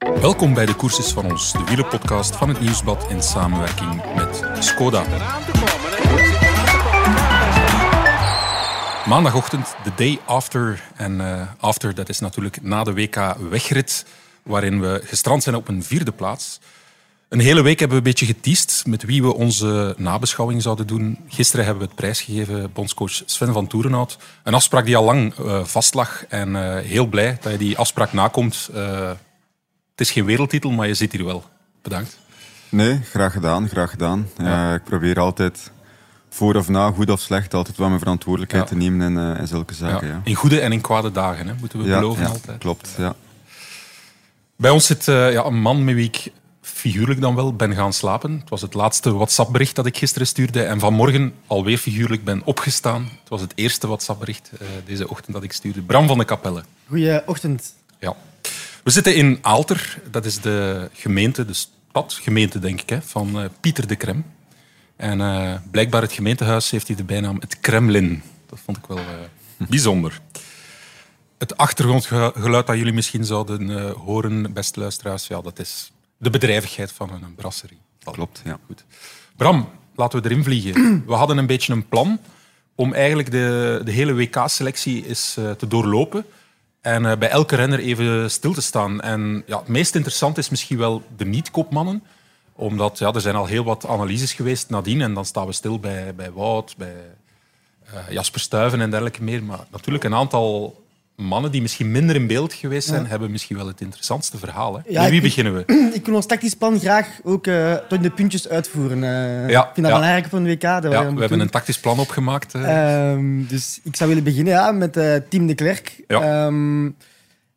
Welkom bij de Koerses van ons, de wielerpodcast van het Nieuwsblad in samenwerking met Skoda. Maandagochtend, de day after. En uh, after, dat is natuurlijk na de WK wegrit, waarin we gestrand zijn op een vierde plaats. Een hele week hebben we een beetje geteased met wie we onze nabeschouwing zouden doen. Gisteren hebben we het prijs gegeven, bondscoach Sven van Toerenhout. Een afspraak die al lang uh, vastlag en uh, heel blij dat je die afspraak nakomt. Het is geen wereldtitel, maar je zit hier wel. Bedankt. Nee, graag gedaan, graag gedaan. Ja. ik probeer altijd voor of na, goed of slecht, altijd wel mijn verantwoordelijkheid ja. te nemen in, in zulke zaken. Ja. In goede en in kwade dagen, hè, moeten we beloven altijd. Klopt, ja. Bij ons zit ja, een man met wie ik figuurlijk dan wel ben gaan slapen. Het was het laatste WhatsApp-bericht dat ik gisteren stuurde. En vanmorgen alweer figuurlijk ben opgestaan. Het was het eerste WhatsApp-bericht uh, deze ochtend dat ik stuurde. Bram van de Kapelle. Goeieochtend. Ja. We zitten in Aalter. Dat is de gemeente, de stadgemeente denk ik, hè, van uh, Pieter de Krem. En uh, blijkbaar het gemeentehuis heeft hij de bijnaam het Kremlin. Dat vond ik wel bijzonder. Het achtergrondgeluid dat jullie misschien zouden horen, beste luisteraars, ja, dat is de bedrijvigheid van een brasserie. Klopt, ja. Goed. Bram, laten we erin vliegen. We hadden een beetje een plan om eigenlijk de, de hele WK-selectie eens te doorlopen en uh, bij elke renner even stil te staan. En ja, het meest interessant is misschien wel de niet-koopmannen, omdat ja, er zijn al heel wat analyses geweest nadien en dan staan we stil bij, bij Wout, bij uh, Jasper Stuyven en dergelijke meer. Maar natuurlijk een aantal mannen die misschien minder in beeld geweest zijn, hebben misschien wel het interessantste verhaal. Hè? Ja, wie beginnen we? Ik wil ons tactisch plan graag ook uh, tot de puntjes uitvoeren. Uh, ja, ik vind dat belangrijk voor een WK. ja, we, we hebben een tactisch plan opgemaakt. Uh. Um, dus ik zou willen beginnen ja, met Tim de Klerk. Um,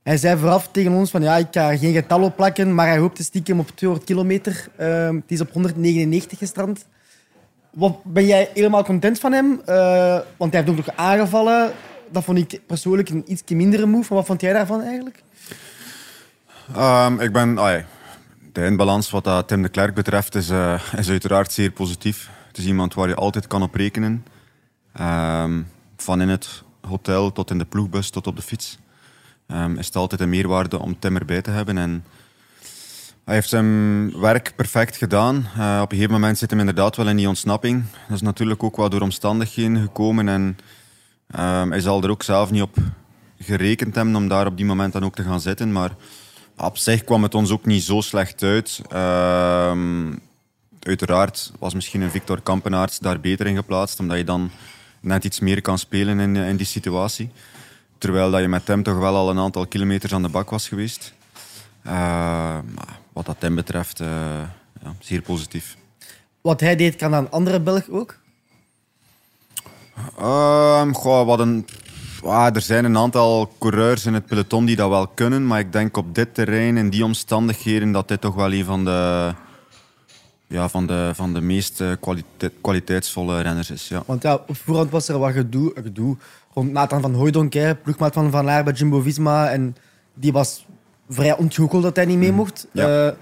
hij zei vooraf tegen ons van ja, ik ga geen getal opplakken, maar hij hoopte stiekem op 200 kilometer. Um, het is op 199 gestrand. Wat, ben jij helemaal content van hem? want hij heeft ook nog aangevallen dat vond ik persoonlijk een iets mindere move. wat vond jij daarvan eigenlijk? Um, ik ben... De eindbalans wat dat Tim de Klerk betreft is, uh, is uiteraard zeer positief. Het is iemand waar je altijd kan op rekenen. Um, van in het hotel tot in de ploegbus tot op de fiets. Um, is het altijd een meerwaarde om Tim erbij te hebben. En hij heeft zijn werk perfect gedaan. Uh, op een gegeven moment zit hem inderdaad wel in die ontsnapping. Dat is natuurlijk ook wel door omstandigheden gekomen. En Um, hij zal er ook zelf niet op gerekend hebben om daar op die moment dan ook te gaan zitten. Maar op zich kwam het ons ook niet zo slecht uit. Um, uiteraard was misschien een Victor Kampenaerts daar beter in geplaatst, omdat je dan net iets meer kan spelen in, in die situatie. Terwijl dat je met hem toch wel al een aantal kilometers aan de bak was geweest. Uh, wat dat hem betreft, uh, ja, zeer positief. Wat hij deed, kan aan andere Belg ook? Um, goh, wat een, ah, er zijn een aantal coureurs in het peloton die dat wel kunnen, maar ik denk op dit terrein, in die omstandigheden, dat dit toch wel een van de, ja, van de, van de meest eh, kwaliteitsvolle renners is. Ja. Want ja, op voorhand was er wat gedoe, gedoe rond Nathan van Hooydonk, ploegmaat van Van Laar bij Jumbo-Visma. En die was vrij ontgoocheld dat hij niet mee mm. mocht. Ja. Uh,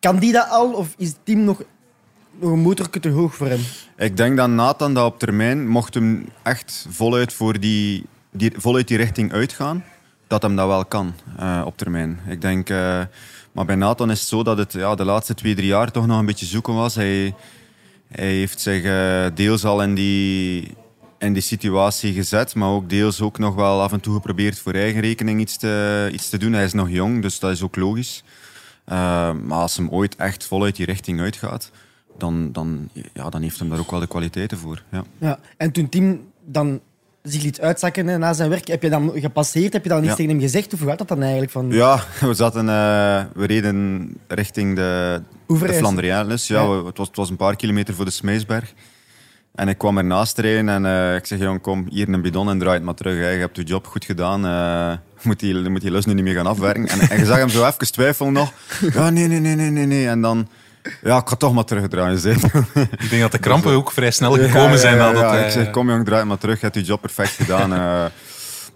kan die dat al, of is het team nog nog een motorke te hoog voor hem. Ik denk dat Nathan dat op termijn, mocht hem echt voluit, voor die, die, voluit die richting uitgaan, dat hem dat wel kan uh, op termijn. Ik denk, uh, maar bij Nathan is het zo dat het ja, de laatste twee, drie jaar toch nog een beetje zoeken was. Hij, hij heeft zich uh, deels al in die, in die situatie gezet, maar ook deels ook nog wel af en toe geprobeerd voor eigen rekening iets te, iets te doen. Hij is nog jong, dus dat is ook logisch. maar als hem ooit echt voluit die richting uitgaat, dan, dan, ja, dan heeft hem daar ook wel de kwaliteiten voor. Ja. Ja. En toen Tim dan zich liet uitzakken hè, na zijn werk, heb je dan gepasseerd? Heb je dan iets ja. tegen hem gezegd? Of hoe gaat dat dan eigenlijk? Van... Ja, we, zaten, uh, we reden richting de, de Flandriaanles. Ja, ja. Het, was, het was een paar kilometer voor de Smeesberg. En ik kwam ernaast rijden en uh, ik zeg, jong, kom hier een bidon en draai het maar terug. Hè. Je hebt je job goed gedaan. Uh, moet die, moet die lus nu niet meer gaan afwerken. En, en je zag hem zo even twijfelen nog. Ja, nee, nee, nee, nee, nee. En dan ja, ik ga toch maar terugdraaien. Ik denk dat de krampen ook vrij snel gekomen zijn. Ja, ja, ik zeg, kom jong, draai maar terug. Je hebt je job perfect gedaan. Uh,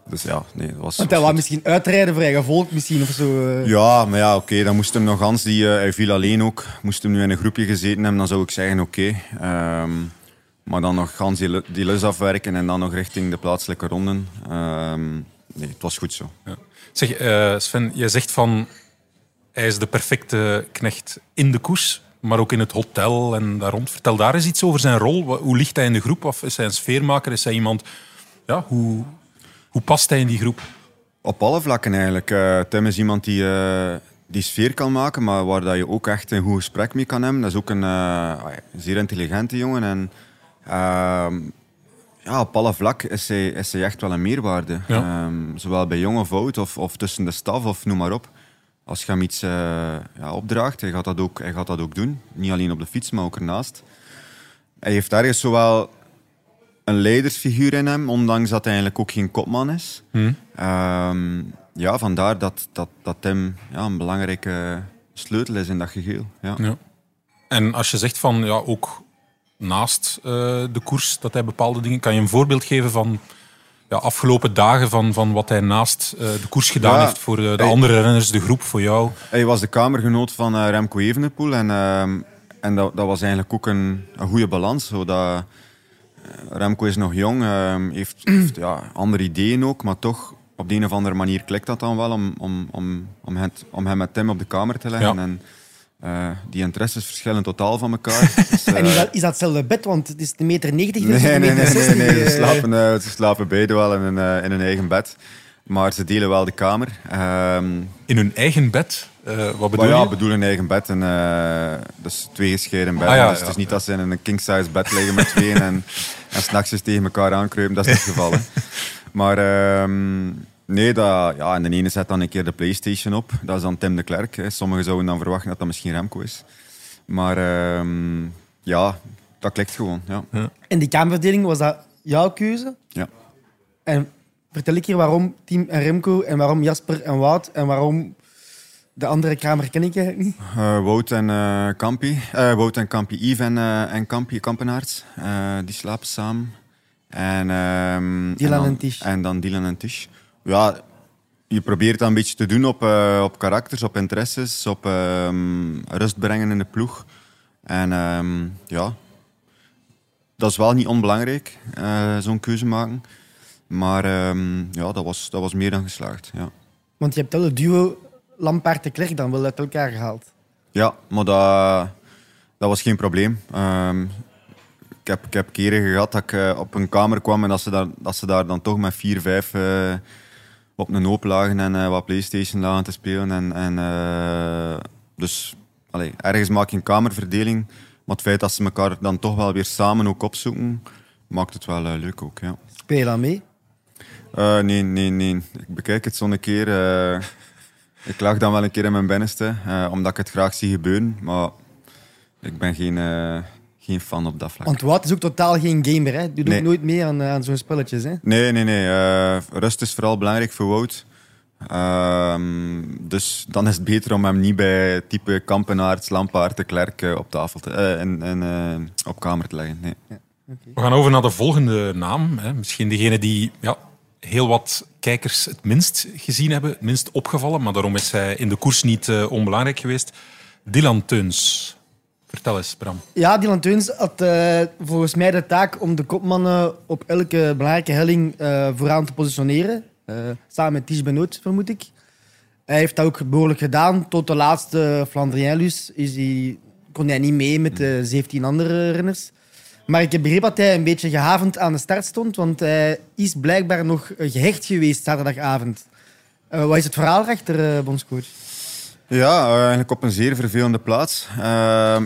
dus ja, nee, dat was... Want hij wou misschien uitrijden voor eigen volk misschien of zo. Uh. Ja, maar ja, oké. Okay, dan moest hem nog Hans, die, uh, hij viel alleen ook. Moest hem nu in een groepje gezeten hebben, dan zou ik zeggen oké. Okay. Um, maar dan nog Hans die, die lus afwerken en dan nog richting de plaatselijke ronden. Um, nee, het was goed zo. Ja. Zeg, Sven, je zegt van hij is de perfecte knecht in de koers, maar ook in het hotel en daar rond. Vertel daar eens iets over zijn rol. Hoe ligt hij in de groep? Of is hij een sfeermaker? Is hij iemand... Ja, hoe, hoe past hij in die groep? Op alle vlakken eigenlijk. Uh, Tim is iemand die, uh, die sfeer kan maken, maar waar dat je ook echt een goed gesprek mee kan hebben. Dat is ook een uh, zeer intelligente jongen. En, ehm, ja, op alle vlakken is hij, is hij echt wel een meerwaarde. Ja. Um, zowel bij jong of oud, of, of tussen de staf, of noem maar op. Als je hem iets ja, opdraagt, hij gaat, dat ook, hij gaat dat ook doen. Niet alleen op de fiets, maar ook ernaast. Hij heeft ergens zowel een leidersfiguur in hem, ondanks dat hij eigenlijk ook geen kopman is. Hmm. Um, ja, vandaar dat, dat, dat Tim ja, een belangrijke sleutel is in dat geheel. Ja. ja. En als je zegt van ja, ook naast uh, de koers dat hij bepaalde dingen, kan je een voorbeeld geven van ja, afgelopen dagen van, van wat hij naast uh, de koers gedaan heeft voor de, de hij, andere renners, de groep, voor jou? Hij was de kamergenoot van uh, Remco Evenepoel en, en dat, dat was eigenlijk ook een, een goede balans. Zodat, Remco is nog jong, ehm, heeft, heeft ja, andere ideeën ook, maar toch op de een of andere manier klikt dat dan wel om, om, om, om, het, om hem met Tim op de kamer te leggen. En, uh, die interesses verschillen totaal van elkaar. Dus, en is dat, is dat hetzelfde bed? Want het is een meter 90, dus nee, nee, nee, nee, nee, Ze, slapen, uh, ze slapen beide wel in een, uh, in een eigen bed. Maar ze delen wel de kamer. Um, in hun eigen bed? Uh, wat bedoel ja, je? bedoel een eigen bed. En, uh, dus twee gescheiden bedden. Ah, ja, dus ja. het is niet dat ze in een king-size bed liggen met tweeën en, en s'nachts eens tegen elkaar aankruipen. Dat is niet het geval. Hè. Maar um, nee, dat, ja, en de ene zet dan een keer de Playstation op. Dat is dan Tim de Klerk. Hè. Sommigen zouden dan verwachten dat dat misschien Remco is. Maar um, ja, dat klikt gewoon. Ja. ja. En die kamerverdeling, was dat jouw keuze? Ja. En vertel ik hier waarom Tim en Remco en waarom Jasper en Wout en waarom de andere kamer ken ik eigenlijk niet. Uh, Wout en uh, Kampi. Uh, Wout en Kampi, Yves en, uh, en Kampi Kampenaerts. die slapen samen. En, um, Dylan en, dan, en Tish. En dan Dylan en Tish. Ja, je probeert dat een beetje te doen op, op karakters, op interesses, op um, rust brengen in de ploeg. En um, ja, dat is wel niet onbelangrijk, zo'n keuze maken. Maar ja, dat was, dat was meer dan geslaagd. Ja. Want je hebt wel het duo Lampaard de Klerk dan wel uit elkaar gehaald. Ja, maar dat, dat was geen probleem. Ik, heb, ik heb keren gehad dat ik uh, op een kamer kwam en dat ze daar, dat ze daar dan toch met vier, vijf uh, op een hoop lagen en uh, wat Playstation lagen te spelen. En, en, dus allee, ergens maak je een kamerverdeling. Maar het feit dat ze elkaar dan toch wel weer samen ook opzoeken, maakt het wel leuk ook. Ja. Speel je dan mee? nee, nee, nee. Ik bekijk het zo'n keer. Ik lag dan wel een keer in mijn binnenste, uh, omdat ik het graag zie gebeuren. Maar ik ben geen, geen fan op dat vlak. Want Wout is ook totaal geen gamer. Hè? Je doet nee. nooit meer aan, aan zo'n spelletjes. Hè? Nee, nee, nee. Uh, rust is vooral belangrijk voor Wout. Ehm, dus dan is het beter om hem niet bij type Kampenaerts, Lampaard, de Klerk op tafel te, en, en op kamer te leggen. Nee. Ja, okay. We gaan over naar de volgende naam. Hè. Misschien degene die ja, heel wat kijkers het minst gezien hebben, het minst opgevallen, maar daarom is hij in de koers niet uh, onbelangrijk geweest. Dylan Teuns. Vertel eens, Bram. Ja, Dylan Teuns had uh, volgens mij de taak om de kopmannen op elke belangrijke helling uh, vooraan te positioneren. samen met Ties Benoot, vermoed ik. Hij heeft dat ook behoorlijk gedaan. Tot de laatste hij, kon hij niet mee met de 17 andere renners. Maar ik heb begrepen dat hij een beetje gehavend aan de start stond, want hij is blijkbaar nog gehecht geweest zaterdagavond. Wat is het verhaal achter, bondscoach? Ja, uh, eigenlijk op een zeer vervelende plaats.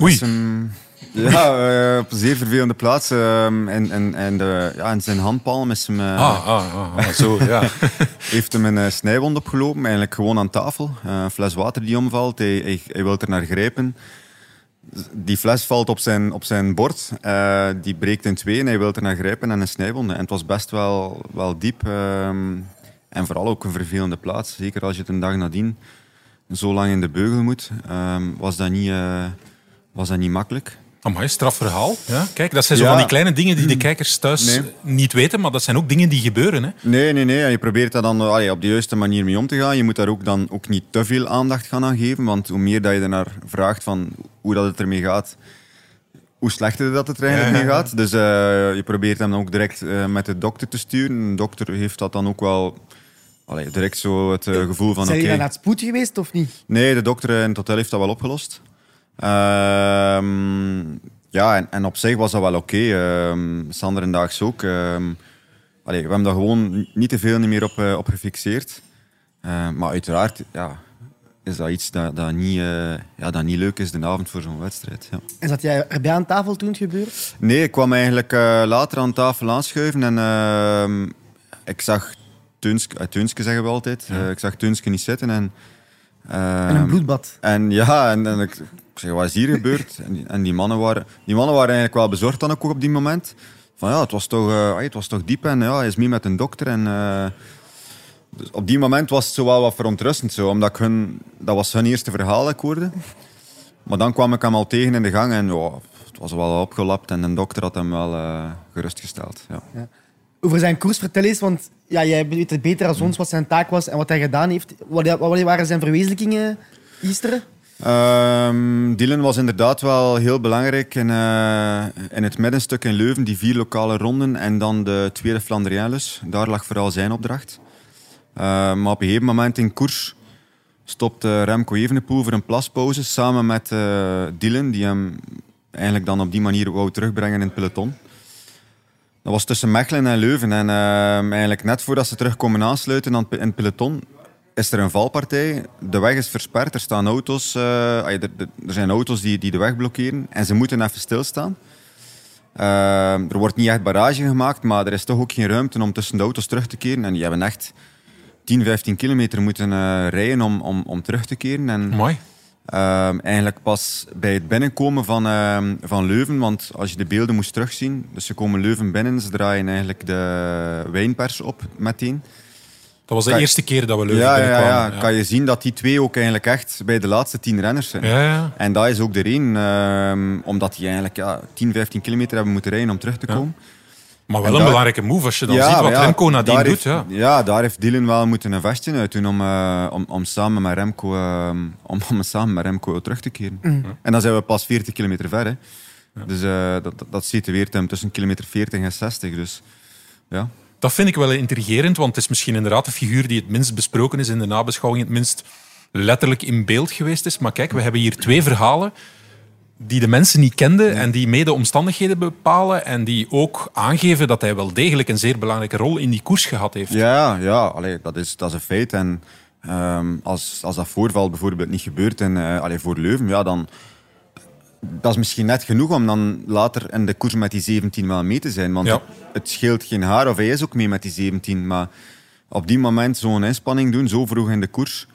Oei. Hem, ja, op een zeer vervelende plaats. en, en, en de, ja, in zijn handpalm is hem... ah, ah, ah, zo, ja. heeft hem een snijwond opgelopen, eigenlijk gewoon aan tafel. een fles water die omvalt, hij, hij, hij wil er naar grijpen die fles valt op zijn, op zijn bord. Die breekt in twee en hij wil er naar grijpen en een snijwonde. En het was best wel, wel diep. Um, en vooral ook een vervelende plaats. Zeker als je het een dag nadien zo lang in de beugel moet, um, was, dat niet, uh, was dat niet makkelijk. Amai, strafverhaal. Ja, kijk, dat zijn zo van die kleine dingen die de kijkers thuis niet weten, maar dat zijn ook dingen die gebeuren. Hè? Nee, nee, nee. Je probeert daar dan allee, op de juiste manier mee om te gaan. Je moet daar ook dan ook niet te veel aandacht gaan aan geven, want hoe meer dat je ernaar vraagt van hoe dat het ermee gaat, hoe slechter dat het er eigenlijk mee gaat. Dus uh, je probeert hem dan ook direct uh, met de dokter te sturen. De dokter heeft dat dan ook wel allee, direct zo het uh, gevoel van... Zijn jullie naar het spoed geweest of niet? Nee, de dokter in het hotel heeft dat wel opgelost. Ehm, ja, en, en, op zich was dat wel oké. Okay. Um, Sander en Daags ook. Um, allee, we hebben daar gewoon niet te veel niet meer op, uh, op gefixeerd. Uh, maar uiteraard ja, is dat iets dat, dat, niet, ja, dat niet leuk is de avond voor zo'n wedstrijd. Ja. En zat jij erbij aan tafel toen het gebeurde? Nee, ik kwam eigenlijk later aan tafel aanschuiven en ik zag Tunske, Tunske zeggen we altijd, ja. ik zag Tunske niet zitten en en een bloedbad. En ja, en, en ik, ik, zeg, wat is hier gebeurd? En die, en die, mannen waren, die mannen waren eigenlijk wel bezorgd dan ook op die moment. Van ja, het was toch, uh, het was toch diep en ja, hij is mee met een dokter. En, uh, dus op die moment was het zo wel wat verontrustend, zo, omdat ik hun, dat was hun eerste verhaal dat ik hoorde. Maar dan kwam ik hem al tegen in de gang en ja, het was wel opgelapt en de dokter had hem wel uh, gerustgesteld. Ja. ja. Over zijn koers, vertel eens, want ja, jij weet het beter als ons wat zijn taak was en wat hij gedaan heeft. Wat, wat waren zijn verwezenlijkingen gisteren? Um, Dylan was inderdaad wel heel belangrijk in, uh, in het middenstuk in Leuven, die vier lokale ronden en dan de tweede Flandriënlus. Daar lag vooral zijn opdracht. Uh, maar op een gegeven moment in koers stopte Remco Evenepoel voor een plaspauze samen met uh, Dylan, die hem eigenlijk dan op die manier wou terugbrengen in het peloton. Dat was tussen Mechelen en Leuven. En uh, eigenlijk net voordat ze terug komen aansluiten in het peloton, is er een valpartij. De weg is versperd, er staan auto's. Uh, er, zijn auto's die, die de weg blokkeren en ze moeten even stilstaan. Uh, er wordt niet echt barrage gemaakt, maar er is toch ook geen ruimte om tussen de auto's terug te keren. En die hebben echt 10, 15 kilometer moeten uh, rijden om, om, om terug te keren. En, Mooi. Uh, eigenlijk pas bij het binnenkomen van, uh, van Leuven, want als je de beelden moest terugzien, dus ze komen Leuven binnen, ze draaien eigenlijk de wijnpers op meteen. Dat was de kan eerste keer dat we Leuven ja, binnenkwamen. Ja, ja, ja, kan je zien dat die twee ook eigenlijk echt bij de laatste tien renners zijn. Ja, ja. En dat is ook de reden, uh, omdat die eigenlijk ja, 10, 15 kilometer hebben moeten rijden om terug te komen. Maar wel een belangrijke move als je dan ziet wat Remco nadien doet. Heeft, ja. ja, daar heeft Dylan wel moeten een vestje uit doen om, uh, om, om, samen met Remco, uh, om, om samen met Remco terug te keren. Mm. En dan zijn we pas 40 kilometer ver. Hè. Ja. Dus uh, dat, dat situeert hem tussen kilometer 40 en 60. Dus, ja. Dat vind ik wel intrigerend, want het is misschien inderdaad de figuur die het minst besproken is in de nabeschouwing, het minst letterlijk in beeld geweest is. Maar kijk, we hebben hier twee verhalen die de mensen niet kenden en die mede omstandigheden bepalen en die ook aangeven dat hij wel degelijk een zeer belangrijke rol in die koers gehad heeft. Ja, ja allee, dat, is, dat is een feit. En um, als, als dat voorval bijvoorbeeld niet gebeurt in, uh, allee, voor Leuven, ja, dan dat is misschien net genoeg om dan later in de koers met die 17 wel mee te zijn. Want ja. het scheelt geen haar of hij is ook mee met die 17. Maar op die moment zo'n inspanning doen, zo vroeg in de koers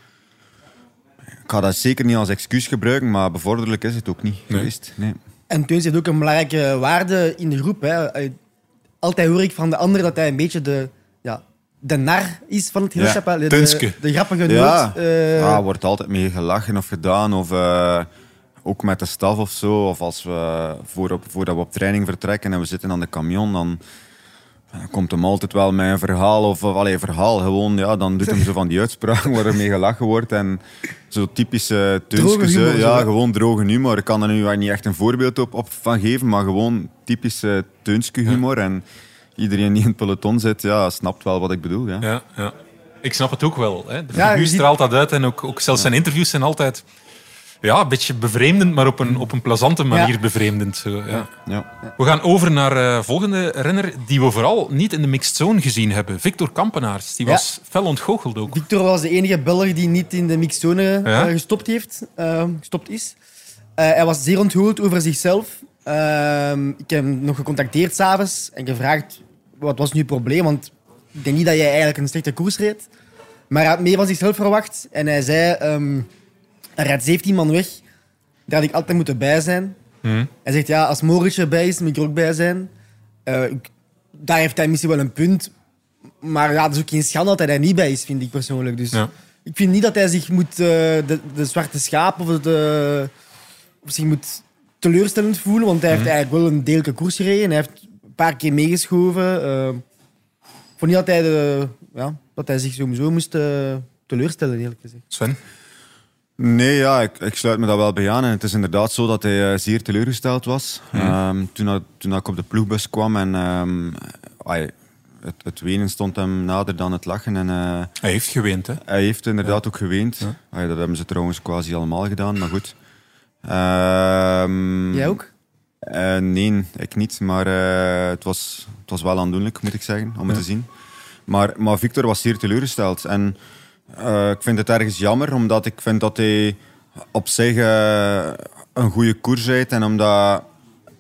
ik ga dat zeker niet als excuus gebruiken, maar bevorderlijk is het ook niet nee. geweest. Nee. En Teuns heeft ook een belangrijke waarde in de groep. Hè. Altijd hoor ik van de anderen dat hij een beetje de, ja, de nar is van het hele Ja, de, Tunske. de grappige Ja, noot. eh, ah, wordt altijd mee gelachen of gedaan. Of uh, ook met de staf of zo. Of als we voor op, voordat we op training vertrekken en we zitten aan de camion, dan, dan komt hem altijd wel met een verhaal. Of, of allee, verhaal gewoon. Ja, dan doet hem zo van die uitspraken waar er mee gelachen wordt. En zo typische Droge Tunske. humor, zo, Ja, gewoon droge humor. Ik kan er nu niet echt een voorbeeld op, op van geven, maar gewoon typische Tunske humor. En iedereen die in het peloton zit, ja, snapt wel wat ik bedoel. Ja. Ja, ja. Ik snap het ook wel. Hè. De Ja, figuur straalt dat uit en ook, ook zelfs zijn interviews zijn altijd ja, een beetje bevreemdend, maar op een, op een plezante manier Ja. bevreemdend. Zo, ja. Ja. We gaan over naar de volgende renner die we vooral niet in de mixed zone gezien hebben. Victor Kampenaars. Die Ja. was fel ontgoocheld ook. Victor was de enige Belg die niet in de mixzone Ja? eh, gestopt, heeft, eh, gestopt is. Eh, hij was zeer onthuld over zichzelf. Ehm, ik heb hem nog gecontacteerd s'avonds en gevraagd wat was nu het probleem, want ik denk niet dat jij eigenlijk een slechte koers reed. Maar hij had meer van zichzelf verwacht en hij zei, ehm er rijdt 17 man weg, daar had ik altijd moeten bij zijn. Hm. Hij zegt, ja, als Moritz erbij is, moet ik er ook bij zijn. Eh, ik- daar heeft hij misschien wel een punt. Maar ja, het is ook geen schande dat hij er niet bij is, vind ik persoonlijk. Dus Ja. ik vind niet dat hij zich moet, eh, de, de zwarte schaap of, de, of zich moet teleurstellend voelen. Want hij heeft eigenlijk wel een delijke koers gereden. Hij heeft een paar keer meegeschoven. Eh, ik vond niet dat hij, de, ja, dat hij zich sowieso moest eh, teleurstellen, eerlijk gezegd. Sven? Nee, ja, ik, ik sluit me dat wel bij aan. En het is inderdaad zo dat hij eh, zeer teleurgesteld was. Ehm, toen, dat- toen dat ik op de ploegbus kwam en ehm, ai, het, het wenen stond hem nader dan het lachen. En, uh, hij heeft geweend, hè? Hij heeft inderdaad ook geweend. Ja. dat hebben ze trouwens quasi allemaal gedaan, maar goed. Uh, Jij ook? Uh, nee, ik niet. Maar uh, het, was, het was wel aandoenlijk, moet ik zeggen, om het te zien. Maar, maar Victor was zeer teleurgesteld. En uh, ik vind het ergens jammer, omdat ik vind dat hij op zich een goede koers rijdt. En omdat,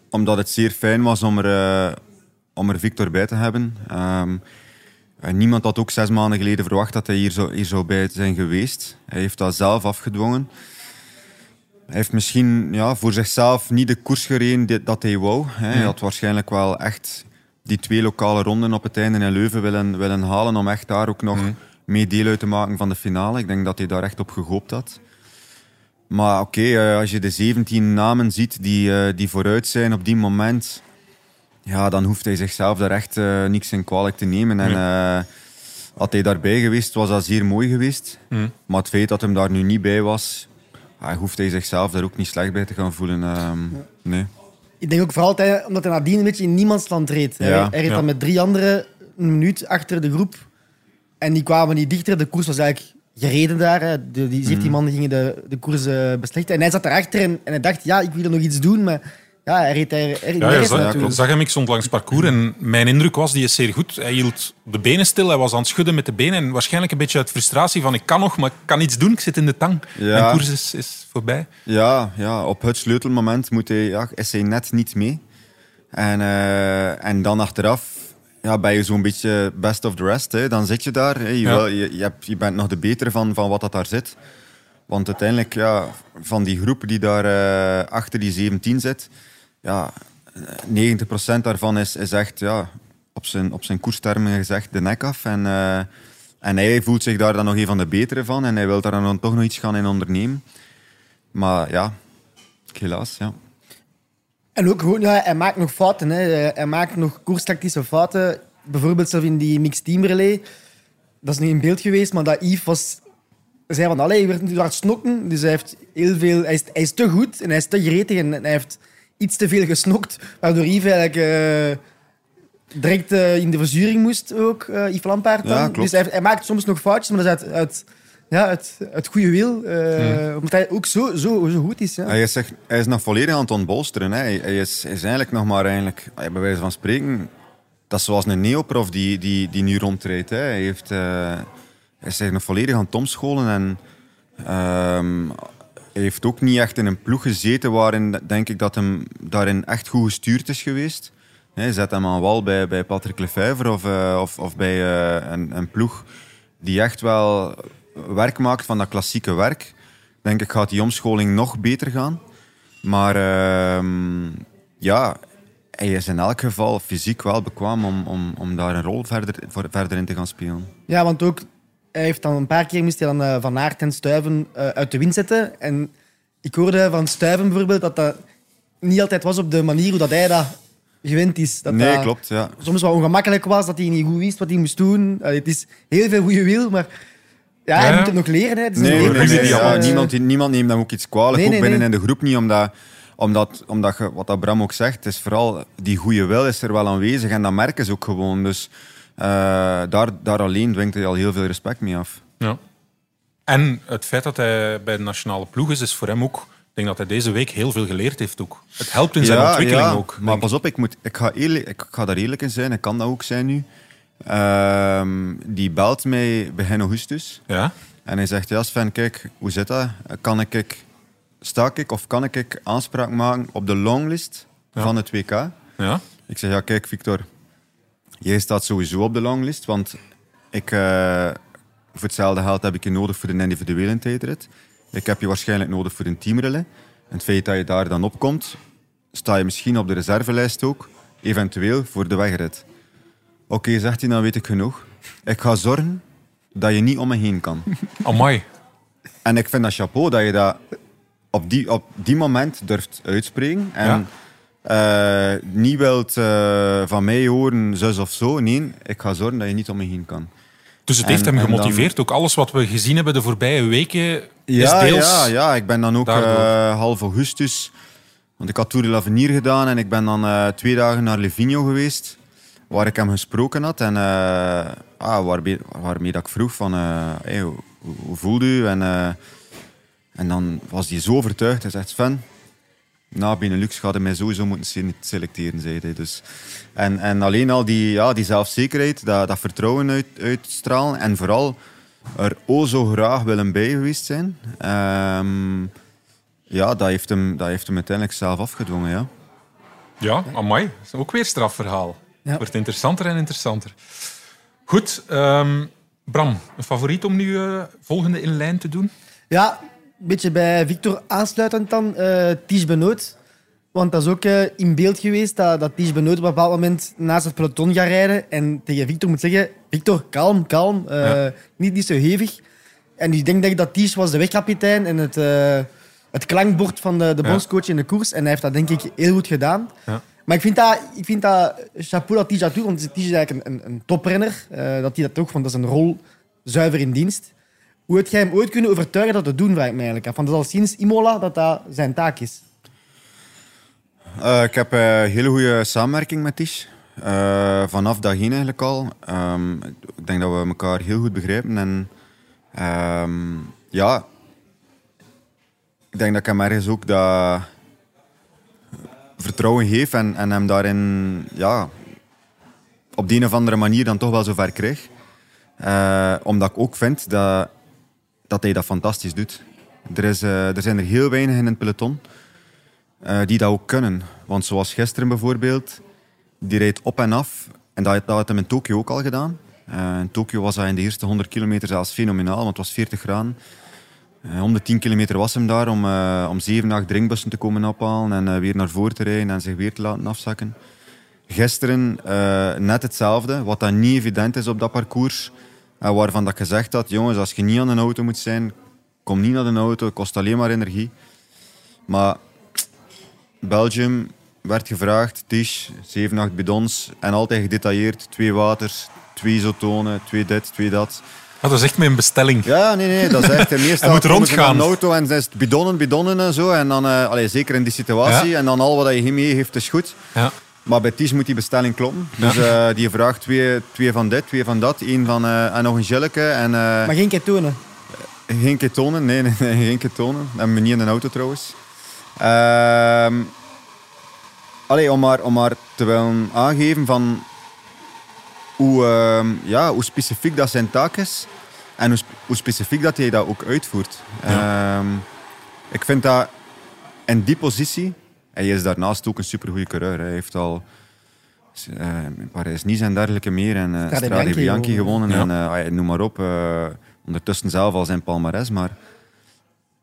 omdat het zeer fijn was om er, om er Victor bij te hebben. Um, niemand had ook zes maanden geleden verwacht dat hij hier zo hier zou bij zijn geweest. Hij heeft dat zelf afgedwongen. Hij heeft misschien ja, voor zichzelf niet de koers gereden dat hij wou. Hij had waarschijnlijk wel echt die twee lokale ronden op het einde in Leuven willen, willen halen om echt daar ook nog mee deel uit te maken van de finale. Ik denk dat hij daar echt op gehoopt had. Maar oké, eh, als je de 17 namen ziet die, eh, die vooruit zijn op die moment, ja, dan hoeft hij zichzelf daar echt uh, niks in kwalijk te nemen. En had hij daarbij geweest, was dat zeer mooi geweest. Maar het feit dat hem daar nu niet bij was, hij hoeft hij zichzelf daar ook niet slecht bij te gaan voelen. Ehm, nee. Ik denk ook vooral omdat hij nadien een beetje in niemandsland reed. Hij reed dan met drie anderen een minuut achter de groep. En die kwamen niet dichter. De koers was eigenlijk gereden daar. Hè. De, die 17 mm. man gingen de, de koers uh, beslechten. En hij zat daarachter en, en hij dacht, ja, ik wil er nog iets doen. Maar ja, hij reed daar er, ja, ja, zag, ja, zag hem, ik stond langs het parcours en mijn indruk was, die is zeer goed. Hij hield de benen stil, hij was aan het schudden met de benen en waarschijnlijk een beetje uit frustratie van ik kan nog, maar ik kan iets doen, ik zit in de tang. Ja. Mijn koers is, is voorbij. Ja, ja, op het sleutelmoment moet hij, ja, is hij net niet mee. En, uh, en dan achteraf ja, ben je zo'n beetje best of the rest. Hè. Dan zit je daar, hè. Je, ja. je, je, hebt, je, bent nog de betere van, van wat dat daar zit. Want uiteindelijk, ja, van die groep die daar uh, achter die 17 zit ja, 90% daarvan is, is echt ja, op, zijn, op zijn koerstermen gezegd de nek af. En, uh, en hij voelt zich daar dan nog een van de betere van en hij wil daar dan toch nog iets gaan in ondernemen. Maar ja, helaas, ja. En ook gewoon, ja, hij maakt nog fouten. Hè. Hij maakt nog koerstactische fouten. Bijvoorbeeld zelf in die mixed team relay. Dat is niet in beeld geweest, maar dat Yves was zei van, allee, hij werd nu hard snokken. Dus hij, heeft heel veel, hij, is, hij is te goed en hij is te gretig en hij heeft iets te veel gesnokt, waardoor Yves eigenlijk uh, direct uh, in de verzuring moest ook, uh, Yves Lampaard. Ja, dus hij, hij, maakt soms nog foutjes, maar dat is uit, uit, ja, uit, uit goede wil. Hmm. Omdat hij ook zo, zo, zo goed is. Ja. Hij, is echt, hij is nog volledig aan het ontbolsteren. Hè. Hij, hij, is, hij is eigenlijk nog maar, eigenlijk, bij wijze van spreken, dat is zoals een neoprof die, die, die nu rondrijdt. Hè. Hij, heeft, hij is nog volledig aan het omscholen en... Ehm, hij heeft ook niet echt in een ploeg gezeten waarin denk ik dat hem daarin echt goed gestuurd is geweest. Hij zet hem aan wal bij, bij Patrick Lefevre of, uh, of, of bij uh, een, een, ploeg die echt wel werk maakt van dat klassieke werk. Denk ik gaat die omscholing nog beter gaan. Maar uh, ja, hij is in elk geval fysiek wel bekwaam om, om, om daar een rol verder, voor, verder in te gaan spelen. Ja, want ook hij heeft dan een paar keer moest hij dan uh, Van Aert en Stuiven uh, uit de wind zetten. En ik hoorde van Stuiven bijvoorbeeld dat dat niet altijd was op de manier hoe dat hij dat gewend is. Dat nee, klopt. Ja. Soms wel ongemakkelijk was, dat hij niet goed wist wat hij moest doen. Het is heel veel goede wil, maar ja, hij moet het nog leren. Hè. Het is nee, nee, nee, ja, niemand, niemand neemt hem ook iets kwalijk, ook binnen in de groep niet, omdat omdat, omdat je, wat Bram ook zegt, is vooral die goede wil is er wel aanwezig en dat merken ze ook gewoon. Dus uh, daar, daar alleen dwingt hij al heel veel respect mee af. Ja. En het feit dat hij bij de nationale ploeg is, is voor hem ook... Ik denk dat hij deze week heel veel geleerd heeft ook. Het helpt in zijn ontwikkeling ook. Maar pas op, ik, moet, ik, ga eerlijk, ik ga daar eerlijk in zijn. Ik kan dat ook zijn nu. Uh, die belt mij begin augustus. Ja? En hij zegt, ja Sven, kijk, hoe zit dat? Kan ik, sta ik of kan ik aanspraak maken op de longlist van het WK? Ja? Ik zeg, ja kijk Victor, Jij staat sowieso op de longlist, want ik, uh, voor hetzelfde geld heb ik je nodig voor de individuele tijdrit. Ik heb je waarschijnlijk nodig voor een teamrelay. En het feit dat je daar dan opkomt, sta je misschien op de reservelijst ook, eventueel voor de wegrit. Oké, zegt hij, dan weet ik genoeg. Ik ga zorgen dat je niet om me heen kan. Amai. En ik vind dat chapeau dat je dat op die, op die moment durft uitspreken. En uh, niet wilt uh, van mij horen, zus of zo. Nee, ik ga zorgen dat je niet om me heen kan. Dus het heeft hem gemotiveerd. Ook alles wat we gezien hebben de voorbije weken ja, is deels... Ja, ja, ik ben dan ook uh, half augustus... Want ik had Tour de l'Avenir gedaan en ik ben dan twee dagen naar Livigno geweest. Waar ik hem gesproken had. En uh, ah, waarmee, waarmee dat ik vroeg van, hey, hoe, hoe voelt u? En, uh, en dan was hij zo overtuigd. Hij zegt, Sven, na Benelux gaat hij mij sowieso moeten selecteren, zei hij. Dus, en, en alleen al die, ja, die zelfzekerheid, dat, dat vertrouwen uit, uitstralen en vooral er o zo graag willen bij geweest zijn. Um, ja, dat heeft, hem, dat heeft hem uiteindelijk zelf afgedwongen, ja. Ja, amai. Dat is ook weer strafverhaal. Het wordt interessanter en interessanter. Goed, um, Bram, een favoriet om nu uh, volgende in lijn te doen? Ja, een beetje bij Victor aansluitend dan. Uh, Ties Benoot. Want dat is ook uh, in beeld geweest dat, dat Ties Benoot op een bepaald moment naast het peloton gaat rijden en tegen Victor moet zeggen Victor, kalm, kalm. Uh, ja. niet, niet zo hevig. En ik denk, denk dat Ties was de wegkapitein en het, het klankbord van de, de bondscoach in de koers. En hij heeft dat denk ik heel goed gedaan. Ja. Maar ik vind dat, ik vind dat chapeau dat dat doet, want Ties is eigenlijk een, een, toprenner. dat hij dat ook, want dat is een rol zuiver in dienst. Hoe heb jij hem ooit kunnen overtuigen dat te doen, vraag eigenlijk af. Want dat is al sinds Imola dat dat zijn taak is. Uh, ik heb een uh, hele goede samenwerking met Tish. Uh, vanaf dat heen eigenlijk al. Um, ik denk dat we elkaar heel goed begrijpen. En um, ja, ik denk dat ik hem ergens ook dat vertrouwen geef en, en hem daarin ja, op de een of andere manier dan toch wel zover krijg. Uh, omdat ik ook vind dat dat hij dat fantastisch doet. Er, is, uh, er zijn er heel weinig in het peloton uh, die dat ook kunnen. Want zoals gisteren bijvoorbeeld, die rijdt op en af. En dat, dat had hem in Tokio ook al gedaan. In Tokio was hij in de eerste 100 kilometer zelfs fenomenaal, want het was 40 graden. 110 kilometer was hem daar om, om 7, 8 drinkbussen te komen ophalen en weer naar voren te rijden en zich weer te laten afzakken. Gisteren net hetzelfde, wat dan niet evident is op dat parcours. Waarvan dat gezegd had, jongens, als je niet aan een auto moet zijn, kom niet naar de auto, kost alleen maar energie. Maar Belgium werd gevraagd, tisch, 7, 8 bidons en altijd gedetailleerd, twee waters, twee isotonen, twee dit, twee dat. Ah, dat is echt mijn bestelling. Ja, nee, nee, dat is echt. Meestal moet rondgaan. een auto en is bidonnen, bidonnen en zo. En dan, uh, allez, zeker in die situatie. En dan al wat je mee heeft is goed. Ja. Maar bij Ties moet die bestelling kloppen. Dus uh, die vraagt twee, twee van dit, twee van dat. één van, uh, en nog een gilletje. En, uh, maar geen ketonen? Geen ketonen, nee, nee, nee geen ketonen. Dat hebben we niet in de auto trouwens. Uh, allee, om, maar, om maar te willen aangeven van hoe, ehm, ja, hoe specifiek dat zijn taak is. En hoe, hoe specifiek dat hij dat ook uitvoert. Ja. Ehm, ik vind dat in die positie hij is daarnaast ook een supergoeie coureur. Hij heeft al uh, Parijs-Nice en dergelijke meer. En uh, Strade, Bianchi, Bianchi gewonnen. Ja. En uh, noem maar op. Uh, ondertussen zelf al zijn palmares. Maar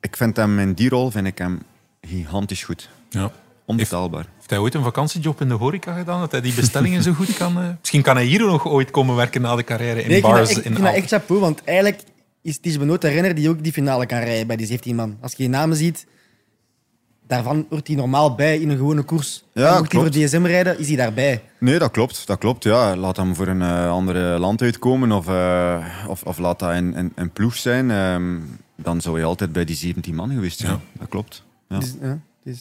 ik vind hem in die rol vind ik hem gigantisch goed. Ja. Onbetaalbaar. Heeft, heeft, hij ooit een vakantiejob in de horeca gedaan? Dat hij die bestellingen zo goed kan... Misschien kan hij hier nog ooit komen werken na de carrière in nee, bars. Ik vind, dat, echt chapeau, want eigenlijk is Ties Benoot de renner die ook die finale kan rijden bij die 17 man. Als je je namen ziet daarvan hoort hij normaal bij in een gewone koers. Ja, moet hij voor DSM rijden, is hij daarbij. Nee, dat klopt. Dat klopt ja. Laat hem voor een uh, andere land uitkomen of, uh, of, of, laat dat een, een, een ploeg zijn. Um, dan zou je altijd bij die 17 man geweest zijn. Ja. Dat klopt. Ja. Dus, ja, dus.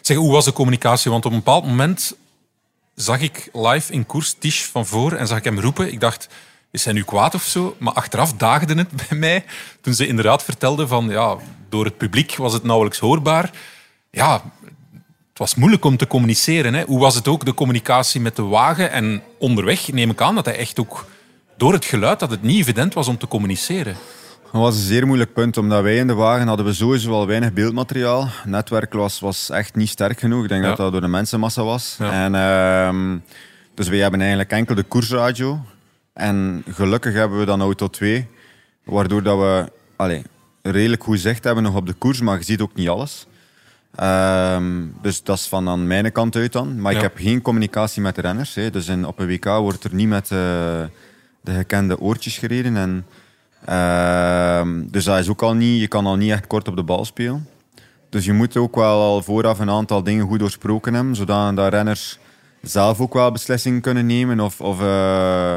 Zeg, hoe was de communicatie? Want op een bepaald moment zag ik live in koers Tisch van voor en zag ik hem roepen. Ik dacht, is hij nu kwaad of zo? Maar achteraf daagde het bij mij toen ze inderdaad vertelde van ja, door het publiek was het nauwelijks hoorbaar ja, het was moeilijk om te communiceren. Hè. Hoe was het ook de communicatie met de wagen? En onderweg neem ik aan dat hij echt ook door het geluid dat het niet evident was om te communiceren. Dat was een zeer moeilijk punt, omdat wij in de wagen hadden we sowieso al weinig beeldmateriaal. Het netwerk was, was echt niet sterk genoeg. Ik denk ja. dat dat door de mensenmassa was. Ja. En, uh, dus wij hebben eigenlijk enkel de koersradio. En gelukkig hebben we dan auto 2, waardoor dat we allez, redelijk goed zicht hebben nog op de koers, maar je ziet ook niet alles. Um, dus dat is van aan mijn kant uit dan. Maar ja. ik heb geen communicatie met de renners. Hè. Dus in, op een WK wordt er niet met uh, de gekende oortjes gereden. En, uh, dus dat is ook al niet, je kan al niet echt kort op de bal spelen. Dus je moet ook wel al vooraf een aantal dingen goed doorsproken hebben, zodat renners zelf ook wel beslissingen kunnen nemen. Of, of, uh,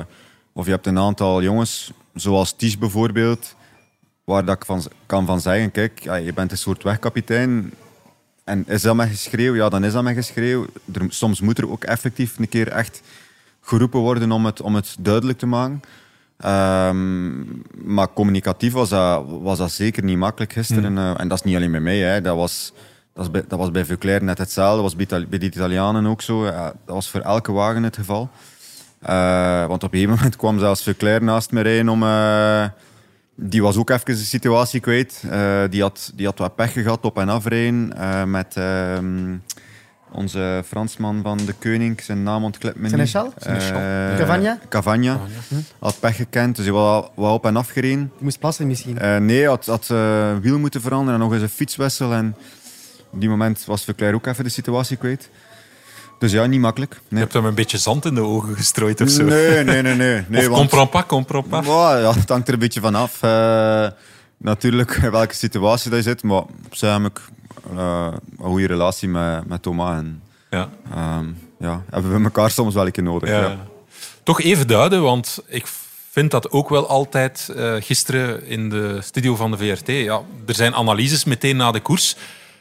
of je hebt een aantal jongens, zoals Ties bijvoorbeeld, waar dat ik kan van zeggen, kijk, je bent een soort wegkapitein en is dat met geschreeuw? Ja, dan is dat met geschreeuw. Soms moet er ook effectief een keer echt geroepen worden om het, om het duidelijk te maken. Ehm, maar communicatief was dat, was dat zeker niet makkelijk gisteren. Hmm. Eh, en dat is niet alleen bij mij. Hè. Dat, was, dat, was bij, dat was bij Veuclair net hetzelfde. Dat was bij, de Italianen ook zo. Ja, dat was voor elke wagen het geval. Eh, want op een gegeven moment kwam zelfs Veuclair naast me rijden om... eh, die was ook even de situatie kwijt. Eh, die, had, die had wat pech gehad op en afrijden eh, met ehm, onze Fransman van de Koning. Zijn naam ontglipt me niet. Seneschal. Eh, Cavagna? Cavagna. Had pech gekend, dus hij was wat op en af gereden. Die moest plassen misschien. Eh, nee, hij had, had eh, wiel moeten veranderen en nog eens een fietswissel. En op die moment was Verclair ook even de situatie kwijt. Dus ja, niet makkelijk. Je Nee, hebt hem een beetje zand in de ogen gestrooid of zo. nee, nee. nee, nee, nee of want- comprends pas, comprends pas. Ja, ja, het hangt er een beetje van af. Eh, natuurlijk welke situatie dat je zit. Maar zij eh, een goede relatie met, met Thomas. En Ja. ehm, ja, hebben we elkaar soms wel een keer nodig. Ja. Ja. Toch even duiden, want ik vind dat ook wel altijd eh, gisteren in de studio van de VRT. Ja, er zijn analyses meteen na de koers.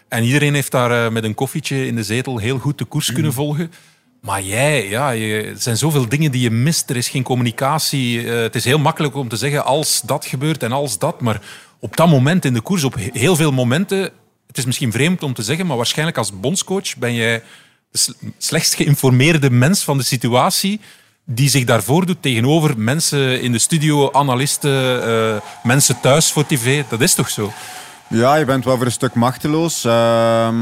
En iedereen heeft daar eh, met een koffietje in de zetel heel goed de koers kunnen volgen. Maar jij, ja, je, er zijn zoveel dingen die je mist. Er is geen communicatie. Het is heel makkelijk om te zeggen als dat gebeurt en als dat. Maar op dat moment in de koers, op he- heel veel momenten... Het is misschien vreemd om te zeggen, maar waarschijnlijk als bondscoach ben jij de slechtst geïnformeerde mens van de situatie die zich daarvoor doet tegenover mensen in de studio, analisten, eh, mensen thuis voor tv. Dat is toch zo? Ja, je bent wel voor een stuk machteloos. Ehm,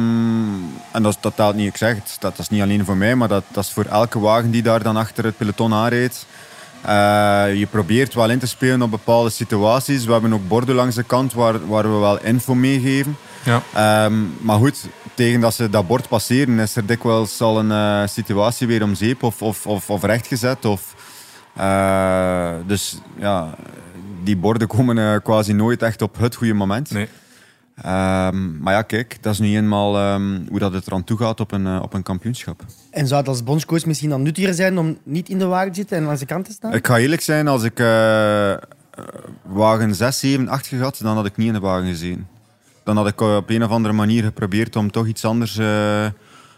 en dat, dat telt niet, ik zeg dat, dat is niet alleen voor mij, maar dat, dat is voor elke wagen die daar dan achter het peloton aanrijdt. Eh, je probeert wel in te spelen op bepaalde situaties. We hebben ook borden langs de kant waar, waar we wel info meegeven. Ja. Ehm, maar goed, tegen dat ze dat bord passeren, is er dikwijls al een eh, situatie weer om zeep of, of, of, of rechtgezet. Of, eh, dus ja, die borden komen eh, quasi nooit echt op het goede moment. Nee. Ehm, maar ja, kijk, dat is nu eenmaal ehm, hoe dat het eraan toe gaat op een, op een kampioenschap. En zou het als bondscoach misschien dan nuttiger zijn om niet in de wagen te zitten en langs de kant te staan? Ik ga eerlijk zijn, als ik wagen 6, 7, 8 gehad, dan had ik niet in de wagen gezeten. Dan had ik eh, op een of andere manier geprobeerd om toch iets anders eh,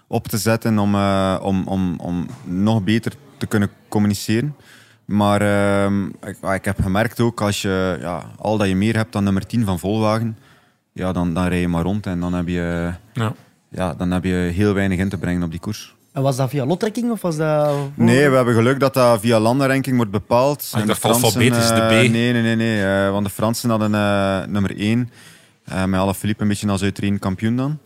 op te zetten, om, eh, om, om, om nog beter te kunnen communiceren. Maar ehm, ik, ik heb gemerkt ook, als je ja, al dat je meer hebt dan nummer 10 van Volwagen, ja, dan, dan rij je maar rond en dan heb je, Ja. ja, dan heb je heel weinig in te brengen op die koers. En was dat via lottrekking of was dat... Nee, we hebben geluk dat dat via landenranking wordt bepaald. Ah, En de Fransen, alfabetisch, de B. nee, nee, nee. nee eh, want de Fransen hadden eh, nummer 1. Met alle Philippe een beetje als uitreden kampioen dan.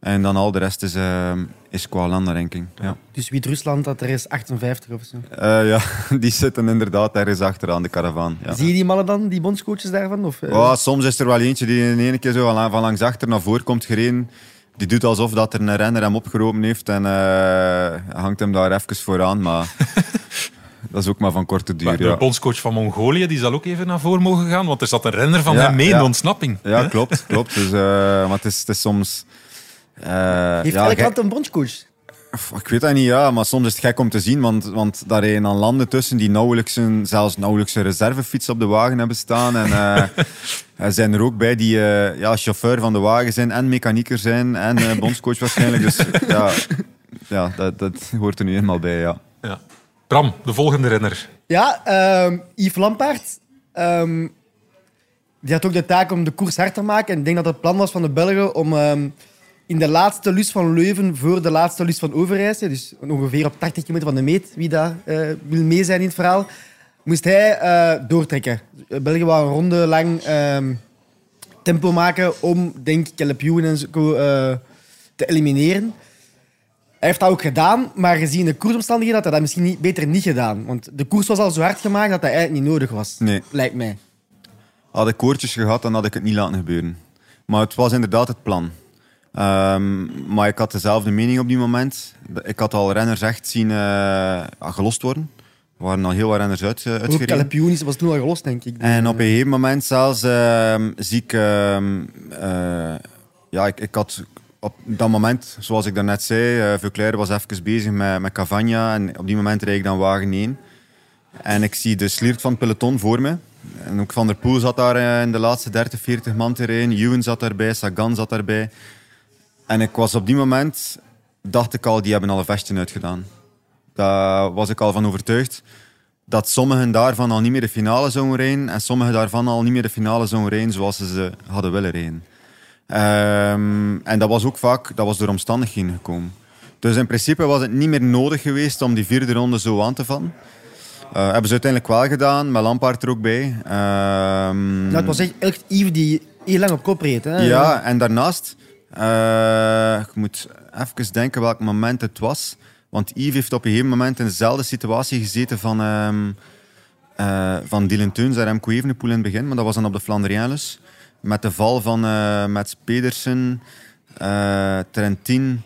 En dan al de rest is, eh, is qua landenranking. Ja. Dus Wit-Rusland, dat er is 58 of zo. Eh, ja, die zitten inderdaad ergens achter aan de karavaan. Ja. Zie je die mannen dan, die bondscoaches daarvan? Of, eh? Ja, soms is er wel eentje die in ene keer zo van, langs achter naar voren komt gereden. Die doet alsof dat er een renner hem opgeroepen heeft en eh, hangt hem daar even vooraan. Maar dat is ook maar van korte Maar duur. de Ja. bondscoach van Mongolië die zal ook even naar voren mogen gaan, want er zat een renner van Ja, hem mee in de ontsnapping. Ja, klopt. klopt. Dus, eh, maar het is, het is soms... eh, Heeft ja, elk land een bondscoach? Ik weet dat niet, ja, maar soms is het gek om te zien, want, want daar rijden dan landen tussen die nauwelijks een, zelfs nauwelijks een reservefiets op de wagen hebben staan. En eh, er zijn er ook bij die ja, chauffeur van de wagen zijn en mechanieker zijn en eh, bondscoach waarschijnlijk. Dus ja, ja dat, dat hoort er nu eenmaal bij, ja. Ja. Bram, de volgende renner. Ja, ehm Yves Lampaard. ehm, die had ook de taak om de koers hard te maken. En ik denk dat het plan was van de Belgen om ehm, in de laatste lus van Leuven voor de laatste lus van Overijse, dus ongeveer op 80 kilometer van de meet, wie daar eh, wil mee zijn in het verhaal, moest hij eh, doortrekken. België wou een ronde lang tempo maken om, denk ik, Caleb en zo eh, te elimineren. Hij heeft dat ook gedaan, maar gezien de koersomstandigheden had hij dat misschien niet, beter niet gedaan. Want de koers was al zo hard gemaakt dat dat eigenlijk niet nodig was. Nee. Lijkt mij. Had ik koortjes gehad, dan had ik het niet laten gebeuren. Maar het was inderdaad het plan. Ehm, maar ik had dezelfde mening op die moment. Ik had al renners echt zien eh, gelost worden. Er waren al heel wat renners uit, uh, Ook uitgereden. Caleb was toen al gelost, denk ik. En op een gegeven moment zelfs ehm, zie ik... ehm, eh, ja, ik, ik had op dat moment, zoals ik daarnet zei, uh, was even bezig met, met Cavagna. En op die moment rijd ik dan wagen 1. En ik zie de sliert van het peloton voor me. En ook Van der Poel zat daar eh, in de laatste 30, 40 man te rijden. Ewan zat daarbij, Sagan zat daarbij. En ik was op die moment, dacht ik al, die hebben al een vestje uitgedaan. Daar was ik al van overtuigd dat sommigen daarvan al niet meer de finale zouden rijden en sommigen daarvan al niet meer de finale zouden rijden zoals ze ze hadden willen rijden. Ehm, en dat was ook vaak dat was door omstandigheden gekomen. Dus in principe was het niet meer nodig geweest om die vierde ronde zo aan te vallen. Uh, hebben ze uiteindelijk wel gedaan, met Lampaard er ook bij. Um, het was echt, echt Yves die heel lang op kop reed. Hè? Ja, en daarnaast, uh, ik moet even denken welk moment het was. Want Yves heeft op een gegeven moment in dezelfde situatie gezeten van, um, uh, van Dylan Teuns en Remco Evenepoel in het begin. Maar dat was dan op de Flandriennes. Met de val van uh, Mats Pedersen, uh, Trentin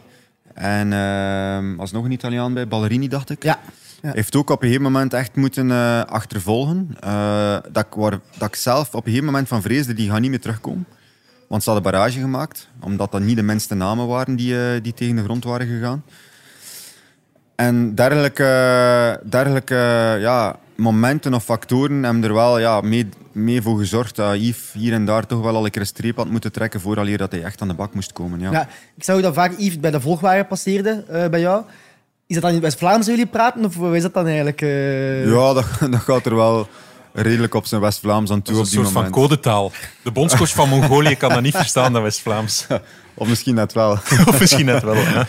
en uh, was nog een Italiaan bij, Ballerini dacht ik. Ja. ja. Heeft ook op een gegeven moment echt moeten achtervolgen. dat, ik waar, dat ik zelf op een gegeven moment van vreesde, die gaan niet meer terugkomen. Want ze hadden barrage gemaakt, omdat dat niet de minste namen waren die, die tegen de grond waren gegaan. En dergelijke, dergelijke ja, momenten of factoren hebben er wel ja, mee, mee voor gezorgd dat Yves hier en daar toch wel al een keer een streep had moeten trekken vooraleer dat hij echt aan de bak moest komen. Ja. ja ik zag dat vaak Yves bij de volgwagen passeerde uh, bij jou. Is dat dan in West-Vlaams jullie praten of is dat dan eigenlijk... Uh... Ja, dat, dat gaat er wel redelijk op zijn West-Vlaams aan toe op die moment. een soort van codetaal. De bondscoach van Mongolië kan dat niet verstaan, dat West-Vlaams. of misschien net wel. of misschien net wel, ja.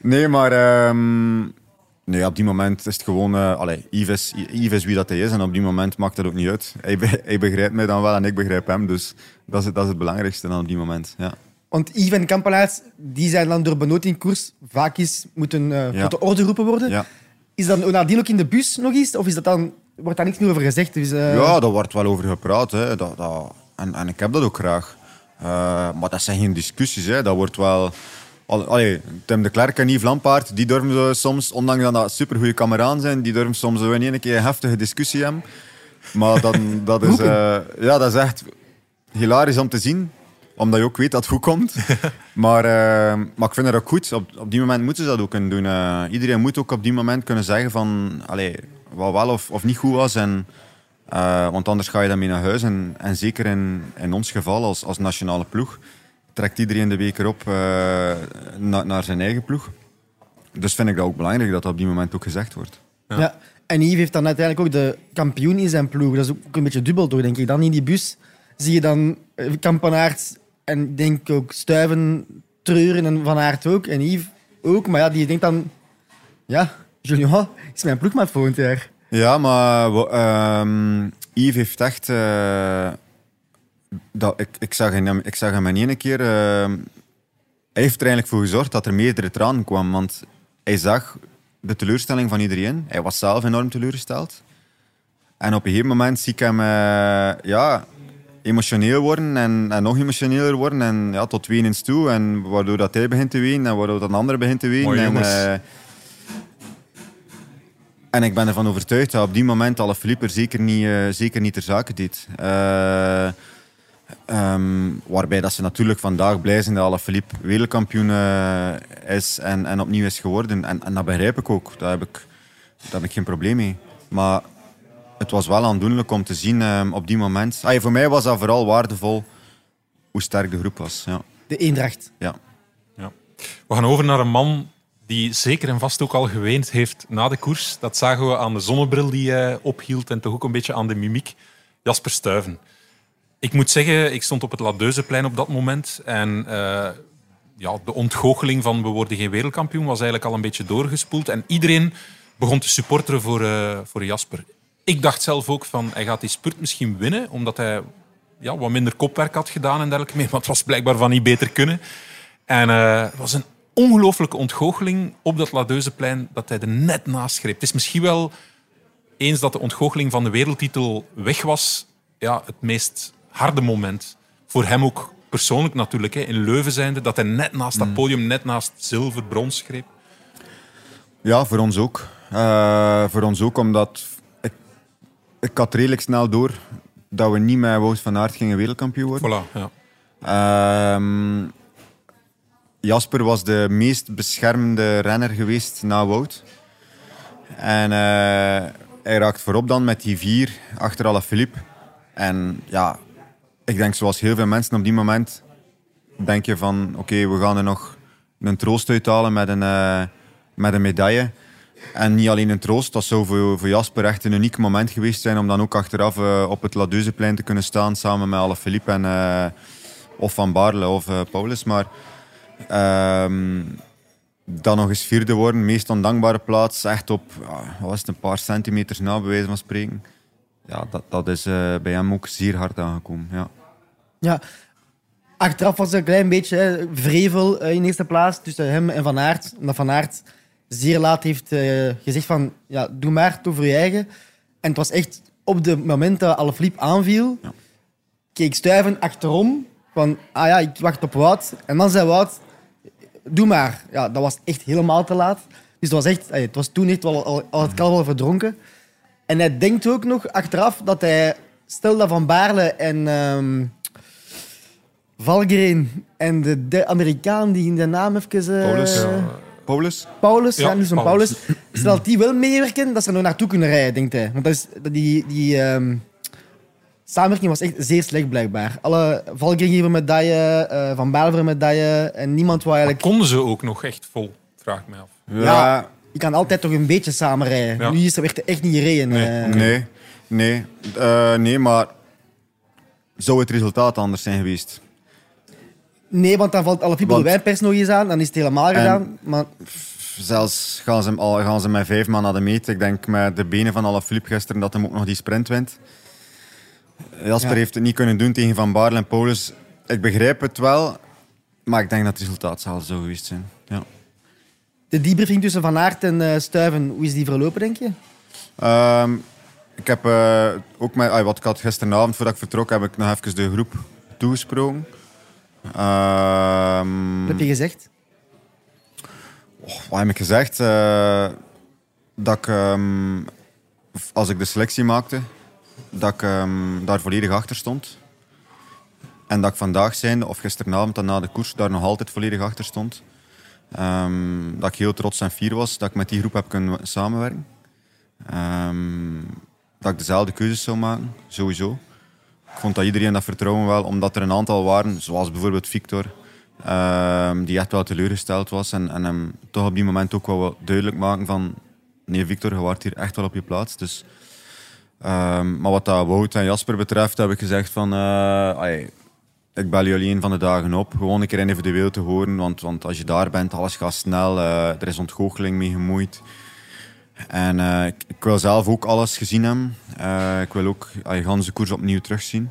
Nee, maar um, nee, op die moment is het gewoon... Uh, allee, Yves, Yves wie dat hij is en op die moment maakt dat ook niet uit. Hij, hij begrijpt mij dan wel en ik begrijp hem, dus dat is, dat is het belangrijkste dan op die moment. Ja. Want Yves en Kampelaars, die zijn dan door benotingkoers vaak eens moeten uh, ja. tot de orde geroepen worden. Ja. Is dat nadien ook in de bus nog eens? Of is dat dan, wordt daar niks meer over gezegd? Dus, uh... Ja, daar wordt wel over gepraat. Hè. Dat, dat, en, en ik heb dat ook graag. Uh, maar dat zijn geen discussies. Hè. Dat wordt wel... Allee, Tim de Klerk en Yves Lampaard, die durven soms, ondanks dat dat supergoeie kameraan zijn, die durven soms in één keer een heftige discussie hebben. Maar dan, dat, is, uh, ja, dat is echt hilarisch om te zien, omdat je ook weet dat het goed komt. maar, uh, maar ik vind het ook goed. Op, op die moment moeten ze dat ook kunnen doen. Uh, iedereen moet ook op die moment kunnen zeggen van allee, wat wel of, of niet goed was. En, want anders ga je daarmee naar huis. En, en zeker in, in ons geval als, als nationale ploeg trekt iedereen de week erop uh, na, naar zijn eigen ploeg. Dus vind ik dat ook belangrijk dat dat op die moment ook gezegd wordt. Ja. ja. En Yves heeft dan uiteindelijk ook de kampioen in zijn ploeg. Dat is ook een beetje dubbel toch, denk ik. Dan in die bus zie je dan eh, Kampenaerts en denk ook Stuiven treuren en Van Aert ook. En Yves ook. Maar ja, die denkt dan... Ja, Julien is mijn ploegmaat volgend jaar. Ja, maar uh, Yves heeft echt... Uh, dat, ik, ik, zag hem, ik zag hem in één keer. Uh, hij heeft er eigenlijk voor gezorgd dat er meerdere tranen kwamen. Want hij zag de teleurstelling van iedereen. Hij was zelf enorm teleurgesteld. En op een gegeven moment zie ik hem uh, ja, emotioneel worden en, en, nog emotioneler worden. En ja, tot wenens toe. En waardoor dat hij begint te wenen en waardoor dat een ander begint te wenen. en, uh, en ik ben ervan overtuigd dat op die moment alle Philippe er zeker niet, uh, zeker niet ter zake deed. Um, waarbij dat ze natuurlijk vandaag blij zijn dat Alaphilippe wereldkampioen uh, is en, en opnieuw is geworden. En, en dat begrijp ik ook. Daar heb ik, daar heb ik geen probleem mee. Maar het was wel aandoenlijk om te zien um, op die moment. Ah, voor mij was dat vooral waardevol hoe sterk de groep was. Ja. De eendracht. Ja. ja. We gaan over naar een man die zeker en vast ook al geweend heeft na de koers. Dat zagen we aan de zonnebril die hij ophield en toch ook een beetje aan de mimiek. Jasper Stuyven. Ik moet zeggen, ik stond op het Ladeuzeplein op dat moment. En uh, ja, de ontgoocheling van we worden geen wereldkampioen was eigenlijk al een beetje doorgespoeld. En iedereen begon te supporteren voor, uh, voor Jasper. Ik dacht zelf ook van, hij gaat die spurt misschien winnen, omdat hij ja, wat minder kopwerk had gedaan en dergelijke meer. Maar het was blijkbaar van niet beter kunnen. En uh, het was een ongelooflijke ontgoocheling op dat Ladeuzeplein dat hij er net naast greep. Het is misschien wel, eens dat de ontgoocheling van de wereldtitel weg was, ja, het meest harde moment. Voor hem ook persoonlijk natuurlijk, hè, in Leuven zijnde, dat hij net naast dat mm. podium, net naast zilver, brons greep. Ja, voor ons ook. Uh, voor ons ook, omdat ik, ik had redelijk snel door dat we niet met Wout van Aert gingen wereldkampioen worden. Voilà, ja. Uh, Jasper was de meest beschermde renner geweest na Wout. En uh, hij raakt voorop dan met die vier achter alle Philippe. En ja, ik denk zoals heel veel mensen op die moment denk je van oké, we gaan er nog een troost uithalen met een, uh, met een medaille. En niet alleen een troost, dat zou voor, voor Jasper echt een uniek moment geweest zijn om dan ook achteraf uh, op het Ladeuzeplein te kunnen staan samen met alle Philippe en uh, of Van Baarle of Paulus. Maar ehm, dan nog eens vierde worden, meest ondankbare plaats, echt op wat was het, een paar centimeters na, bij wijze van spreken. Ja, dat, dat is bij hem ook zeer hard aangekomen. Ja. ja, achteraf was het een klein beetje hè, vrevel in eerste plaats tussen hem en Van Aert. Omdat Van Aert zeer laat heeft uh, gezegd van ja, doe maar het over je eigen. En het was echt op het moment dat Alaphilippe aanviel, ja. keek Stuyven achterom van ah ja, ik wacht op Wout. En dan zei Wout, doe maar. Ja, dat was echt helemaal te laat. Dus het was, echt, het was toen echt al, al, al het kalf al verdronken. En hij denkt ook nog achteraf dat hij, stel dat Van Baarle en um, Valgren en de, de Amerikaan die in de naam even... Uh, Paulus. Ja. Paulus? Paulus, ja, nu zo'n Paulus. Paulus. dat die wel meewerken, dat ze er nog naartoe kunnen rijden, denkt hij. Want dat is, die, die um, samenwerking was echt zeer slecht, blijkbaar. Alle Valkringen medaille, uh, Van Baarle medaille en niemand wou eigenlijk... Maar konden ze ook nog echt vol, vraag ik me af. Ja, ja je kan altijd toch een beetje samen rijden. Ja. Nu is er echt niet gereden. Nee, uh, nee, nee, uh, nee, maar zou het resultaat anders zijn geweest? Nee, want dan valt alle de wijnpers nog eens aan. Dan is het helemaal gedaan. Maar... Zelfs gaan ze, gaan ze met vijf man naar de meet. Ik denk met de benen van alle Filip gisteren dat hij ook nog die sprint wint. Jasper ja. heeft het niet kunnen doen tegen Van Baarle en Paulus. Ik begrijp het wel, maar ik denk dat het resultaat zal zo geweest zijn. Ja. De debriefing tussen Van Aert en uh, Stuiven, hoe is die verlopen, denk je? Um, ik heb uh, ook met, wat ik had gisteravond voordat ik vertrok, heb ik nog even de groep toegesproken. Um, wat heb je gezegd? Oh, wat heb ik gezegd? Uh, dat ik, um, als ik de selectie maakte, dat ik um, daar volledig achter stond. En dat ik vandaag zijnde, of gisteravond dan na de koers, daar nog altijd volledig achter stond. Dat ik heel trots en fier was dat ik met die groep heb kunnen samenwerken. dat ik dezelfde keuzes zou maken, sowieso. Ik vond dat iedereen dat vertrouwen wel, omdat er een aantal waren, zoals bijvoorbeeld Victor, uh, die echt wel teleurgesteld was. En, en hem toch op die moment ook wel duidelijk maken van nee Victor, je waart hier echt wel op je plaats. Dus, maar wat dat Wout en Jasper betreft, heb ik gezegd van... Ay, ik bel jullie een van de dagen op, gewoon een keer individueel te horen. Want, want als je daar bent, alles gaat snel. Uh, er is ontgoocheling mee gemoeid. En uh, ik, wil zelf ook alles gezien hebben. Uh, ik wil ook de koers opnieuw terugzien.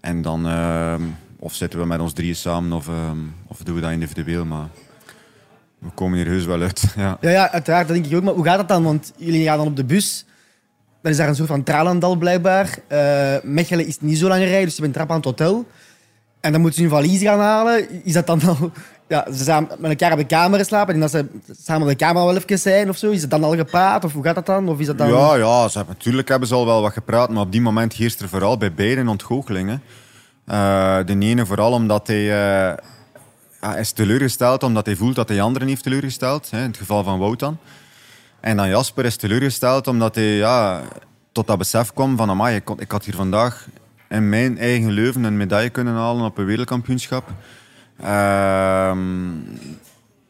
En dan ehm, of zitten we met ons drieën samen of, ehm, of doen we dat individueel. Maar we komen hier heus wel uit. Ja, ja, ja uiteraard, dat denk ik ook. Maar hoe gaat dat dan? Want jullie gaan dan op de bus. Dan is daar een soort van tralandal blijkbaar. Mechelen is niet zo lang rijden, dus je bent trap aan het hotel. En dan moeten ze een valies gaan halen. Is dat dan al ja, ze samen met elkaar op de kamer slapen en dat ze samen de kamer wel even zijn of zo? Is het dan al gepraat of hoe gaat dat dan? Of is dat dan... Ja, ja ze, natuurlijk hebben ze al wel wat gepraat, maar op die moment heerst er vooral bij beiden een ontgoocheling. Uh, de ene vooral omdat hij uh, ja, is teleurgesteld, omdat hij voelt dat hij anderen heeft teleurgesteld. Hè, in het geval van Wout dan. En dan Jasper is teleurgesteld omdat hij ja, tot dat besef kwam van amai, ik, ik had hier vandaag in mijn eigen Leuven een medaille kunnen halen op een wereldkampioenschap. Ehm,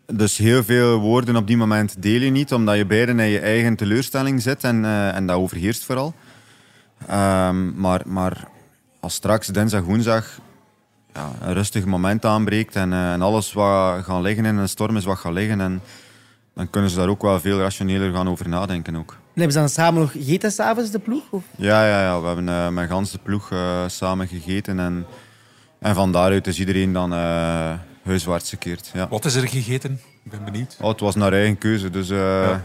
dus heel veel woorden op die moment deel je niet, omdat je beiden in je eigen teleurstelling zit en, uh, en dat overheerst vooral. Um, maar, maar als straks dinsdag, woensdag ja, een rustig moment aanbreekt en, uh, en alles wat gaat liggen in een storm is wat gaat liggen, en, dan kunnen ze daar ook wel veel rationeler gaan over nadenken. Ook. En hebben ze dan samen nog gegeten s'avonds, de ploeg? Of? Ja, ja, ja, we hebben uh, met gans de ploeg samen gegeten en en van daaruit is iedereen dan uh, huiswaarts gekeerd. Ja. Wat is er gegeten? Ik ben benieuwd. Oh, het was naar eigen keuze. Dus, uh, ja.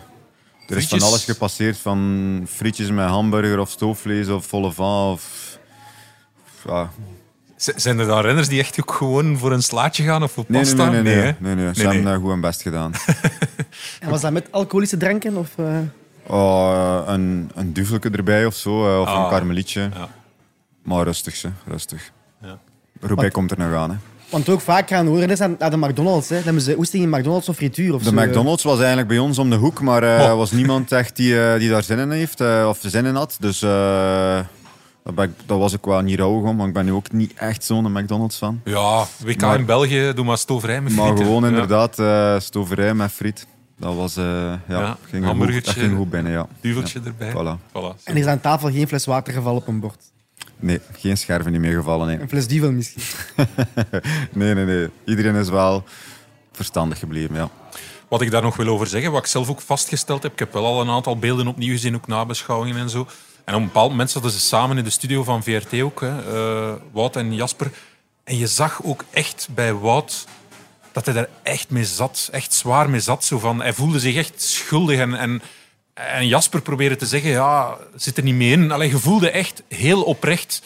Er is van alles gepasseerd. Van frietjes met hamburger of stoofvlees of volle van. Of, ja. Zijn er dan renners die echt ook gewoon voor een slaatje gaan of voor pasta? Nee, nee, nee. nee, nee, nee. Ze hebben goed hun best gedaan. en was dat met alcoholische dranken? Of, uh... oh, een, een duvelke erbij of zo. of ah, een karmelietje. Ja. Maar rustig, ze. rustig. Ja. Roubaix komt er nog aan. Hè. Want ook vaak gaan horen is aan, de McDonald's. Hè. Dan hebben ze oesting in McDonald's of frituur. Of de McDonald's was eigenlijk bij ons om de hoek, maar er uh, was niemand echt die, uh, die daar zin in heeft uh, of zin in had. Dus uh, dat, dat, was ik wel niet rouwig om, want ik ben nu ook niet echt zo'n McDonald's fan. Ja, WK maar, in België, doe maar stoverij met friet. Maar gewoon inderdaad stoverij met friet. Dat was, uh, ja, ja, ging goed, dat ging goed binnen, ja. Duveltje erbij. Voilà. voilà en er is aan tafel geen fles water gevallen op een bord? Nee, geen scherven niet meer gevallen. Nee. Een fles duvel misschien? nee, nee, nee. Iedereen is wel verstandig gebleven, ja. Wat ik daar nog wil over zeggen, wat ik zelf ook vastgesteld heb, ik heb wel al een aantal beelden opnieuw gezien, ook nabeschouwingen en zo. En op een bepaald moment zaten ze samen in de studio van VRT ook, hè, uh, Wout en Jasper. En je zag ook echt bij Wout dat hij daar echt mee zat, echt zwaar mee zat. Zo van, hij voelde zich echt schuldig en, en, en Jasper probeerde te zeggen, ja, zit er niet mee in. Alleen je voelde echt heel oprecht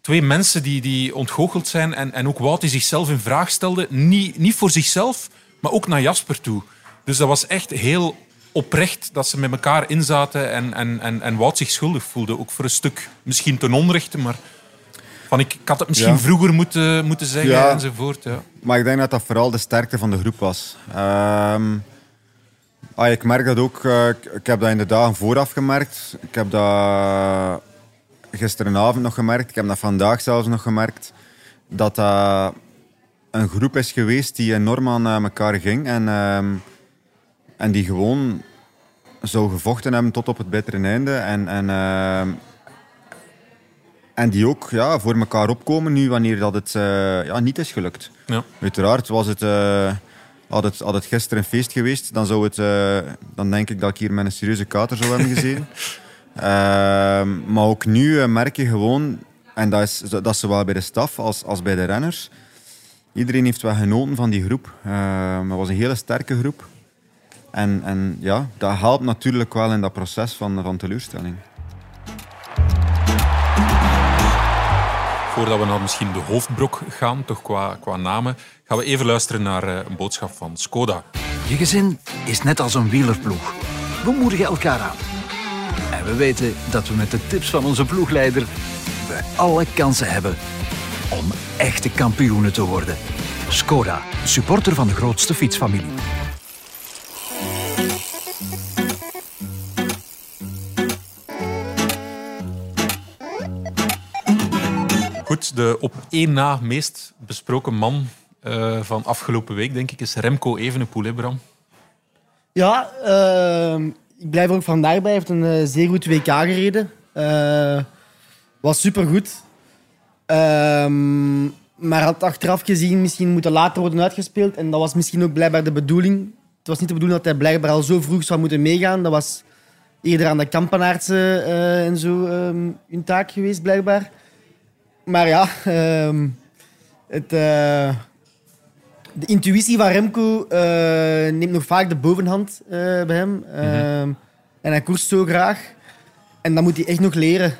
twee mensen die, die ontgoocheld zijn en, en ook Wout die zichzelf in vraag stelde. Niet, niet voor zichzelf, maar ook naar Jasper toe. Dus dat was echt heel oprecht dat ze met elkaar inzaten en, en, en, en Wout zich schuldig voelde. Ook voor een stuk, misschien ten onrechte, maar van ik, ik had het misschien vroeger moeten, moeten zeggen ja. enzovoort. Ja. Maar ik denk dat dat vooral de sterkte van de groep was. Um, ah, ik merk dat ook, uh, ik, heb dat in de dagen vooraf gemerkt. Ik heb dat gisterenavond nog gemerkt. Ik heb dat vandaag zelfs nog gemerkt. Dat dat een groep is geweest die enorm aan uh, elkaar ging. En, um, en die gewoon zou gevochten hebben tot op het bittere einde. En, en, uh, en die ook ja, voor elkaar opkomen nu wanneer dat het uh, ja, niet is gelukt. Ja. Uiteraard was het, uh, had, het, had het gisteren een feest geweest, dan, zou het, dan denk ik dat ik hier met een serieuze kater zou hebben gezien. Ehm, maar ook nu merk je gewoon, en dat is, dat is zowel bij de staf als, als bij de renners, iedereen heeft wel genoten van die groep. Ehm, het was een hele sterke groep. En, en ja, dat helpt natuurlijk wel in dat proces van, van teleurstelling. Voordat we naar misschien de hoofdbrok gaan, toch qua, qua namen, gaan we even luisteren naar uh, een boodschap van Skoda. Je gezin is net als een wielerploeg. We moedigen elkaar aan. En we weten dat we met de tips van onze ploegleider we alle kansen hebben om echte kampioenen te worden. Skoda, supporter van de grootste fietsfamilie. Goed, de op één na meest besproken man uh, van afgelopen week, denk ik, is Remco Evenepoel, hè Bram? Ja, uh, ik blijf er ook vandaag bij. Hij heeft een uh, zeer goed WK gereden. was supergoed. Ehm, maar had achteraf gezien misschien moeten later worden uitgespeeld. En dat was misschien ook blijkbaar de bedoeling. Het was niet de bedoeling dat hij blijkbaar al zo vroeg zou moeten meegaan. Dat was eerder aan de kampenaardse en zo um, hun taak geweest, blijkbaar maar ja, um, het, uh, de intuïtie van Remco uh, neemt nog vaak de bovenhand uh, bij hem. Mm -hmm. En hij koerst zo graag. En dat moet hij echt nog leren.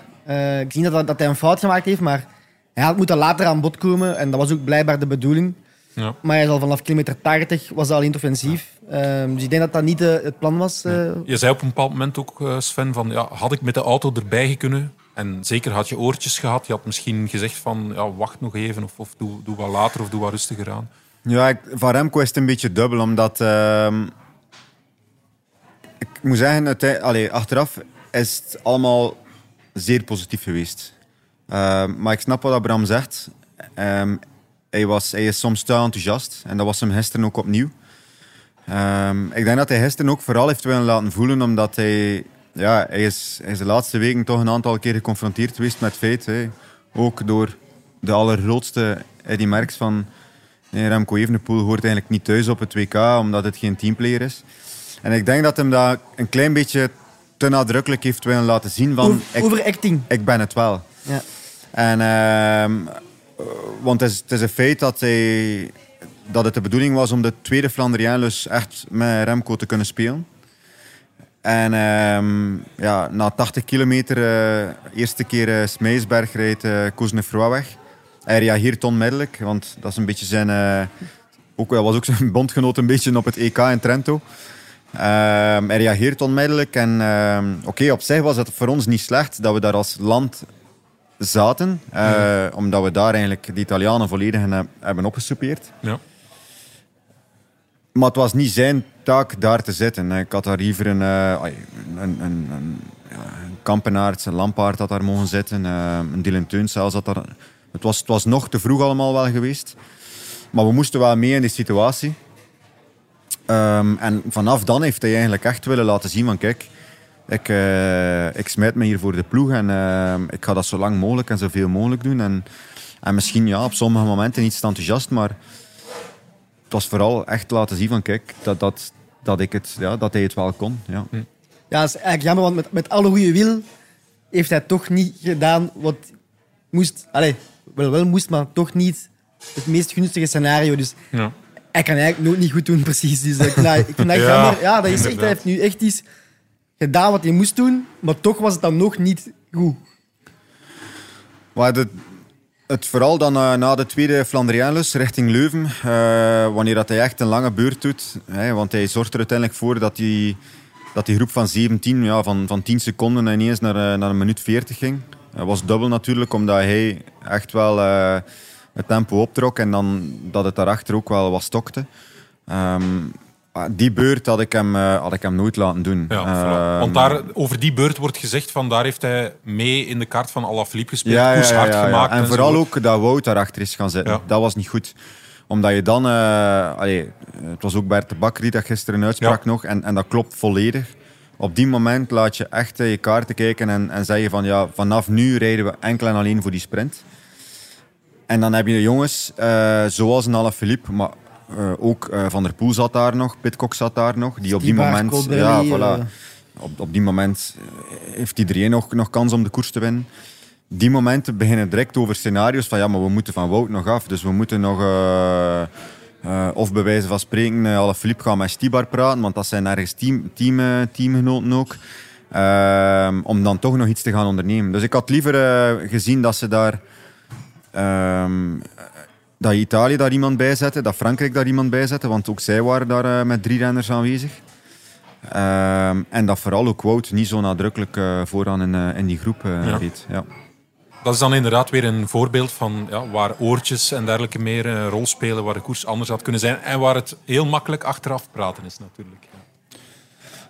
ik zie dat, dat hij een fout gemaakt heeft, maar hij had moeten later aan bod komen. En dat was ook blijkbaar de bedoeling. Ja. Maar hij is al vanaf kilometer 80 was al interventief. Ja. dus ik denk dat dat niet het plan was. Je zei op een bepaald moment ook, Sven, van ja, had ik met de auto erbij kunnen, en zeker had je oortjes gehad. Je had misschien gezegd van ja, wacht nog even of, of doe, doe wat later of doe wat rustiger aan. Ja, ik, van Remco is het een beetje dubbel, omdat... Uh, ik moet zeggen, allee, achteraf is het allemaal zeer positief geweest. Uh, maar ik snap wat Bram zegt. Uh, hij, was, hij is soms te enthousiast. En dat was hem gisteren ook opnieuw. Ehm, ik denk dat hij gisteren ook vooral heeft willen laten voelen, omdat hij ja, hij is, hij is de laatste weken toch een aantal keer geconfronteerd geweest met feit. Hè. Ook door de allergrootste Eddy Merckx van nee, Remco Evenepoel hoort eigenlijk niet thuis op het WK, omdat het geen teamplayer is. En ik denk dat hem dat een klein beetje te nadrukkelijk heeft willen laten zien van... Overacting. Ik, ik ben het wel. Ja. En, uh, want het is, het is een feit dat, hij, dat het de bedoeling was om de tweede Flandriaan echt met Remco te kunnen spelen. En uh, ja, na 80 kilometer, uh, eerste keer uh, Smeisberg rijdt uh, Koznefroa weg. Hij reageert onmiddellijk, want dat is een beetje zijn... ook, dat was ook zijn bondgenoot een beetje op het EK in Trento. Ehm, hij reageert onmiddellijk en ehm, oké, op zich was het voor ons niet slecht dat we daar als land zaten, omdat we daar eigenlijk de Italianen volledig hebben opgesoupeerd. Ja. Maar het was niet zijn daar te zitten. Ik had daar liever een, uh, een, een, een, kampenaard, een lampaard had daar mogen zitten. Uh, een Dylan Teuns zelfs daar... Het was, het was nog te vroeg allemaal wel geweest. Maar we moesten wel mee in die situatie. Ehm, en vanaf dan heeft hij eigenlijk echt willen laten zien van kijk, ik, uh, ik smijt me hier voor de ploeg en ik ga dat zo lang mogelijk en zoveel mogelijk doen. En, en misschien ja, op sommige momenten iets enthousiast, maar het was vooral echt laten zien van kijk, dat, dat, dat, ik het, ja, dat hij het wel kon. Ja, hm. ja dat is eigenlijk jammer, want met, met alle goede wil heeft hij toch niet gedaan wat moest. Allez, wel, wel moest, maar toch niet het meest gunstige scenario. Dus ja. hij kan eigenlijk nooit niet goed doen, precies. Dus ik, nou, ik vind dat ja, jammer. Ja, dat is echt, hij heeft nu echt iets gedaan wat hij moest doen, maar toch was het dan nog niet goed. Maar de, het vooral dan uh, na de tweede Flandrianus richting Leuven, uh, wanneer dat hij echt een lange beurt doet. Hè, want hij zorgt er uiteindelijk voor dat die, dat die groep van 17, ja, van, van 10 seconden ineens naar, uh, naar een minuut 40 ging. Dat was dubbel natuurlijk, omdat hij echt wel het tempo optrok en dan dat het daarachter ook wel wat stokte. Um, die beurt had ik hem, uh, had ik hem nooit laten doen. Ja, uh, Want daar, over die beurt wordt gezegd van daar heeft hij mee in de kaart van Alaphilippe gespeeld, ja, hard gemaakt. En, vooral ook dat Wout daarachter is gaan zitten. Dat was niet goed. Omdat je dan... Uh, allee, het was ook Bert de Bakker die dat gisteren uitsprak nog. En, en dat klopt volledig. Op die moment laat je echt je kaarten kijken en, en zeg je van ja, vanaf nu rijden we enkel en alleen voor die sprint. En dan heb je de jongens, uh, zoals een Alaphilippe, maar uh, ook uh, Van der Poel zat daar nog, Pitcock zat daar nog. Die op die moment, ja, voilà, op, op die moment heeft iedereen nog, nog kans om de koers te winnen. Die momenten beginnen direct over scenario's van ja, maar we moeten van Wout nog af. Dus we moeten nog, uh, of bij wijze van spreken, alle Filip gaan met Stibar praten, want dat zijn ergens team, team, teamgenoten ook. Om dan toch nog iets te gaan ondernemen. Dus ik had liever gezien dat ze daar dat Italië daar iemand bij zette, dat Frankrijk daar iemand bij zette, want ook zij waren daar uh, met drie renners aanwezig. Uh, en dat vooral ook Wout niet zo nadrukkelijk uh, vooraan in, uh, in die groep ja. reed. Ja. Dat is dan inderdaad weer een voorbeeld van ja, waar oortjes en dergelijke meer een rol spelen, waar de koers anders had kunnen zijn en waar het heel makkelijk achteraf praten is natuurlijk.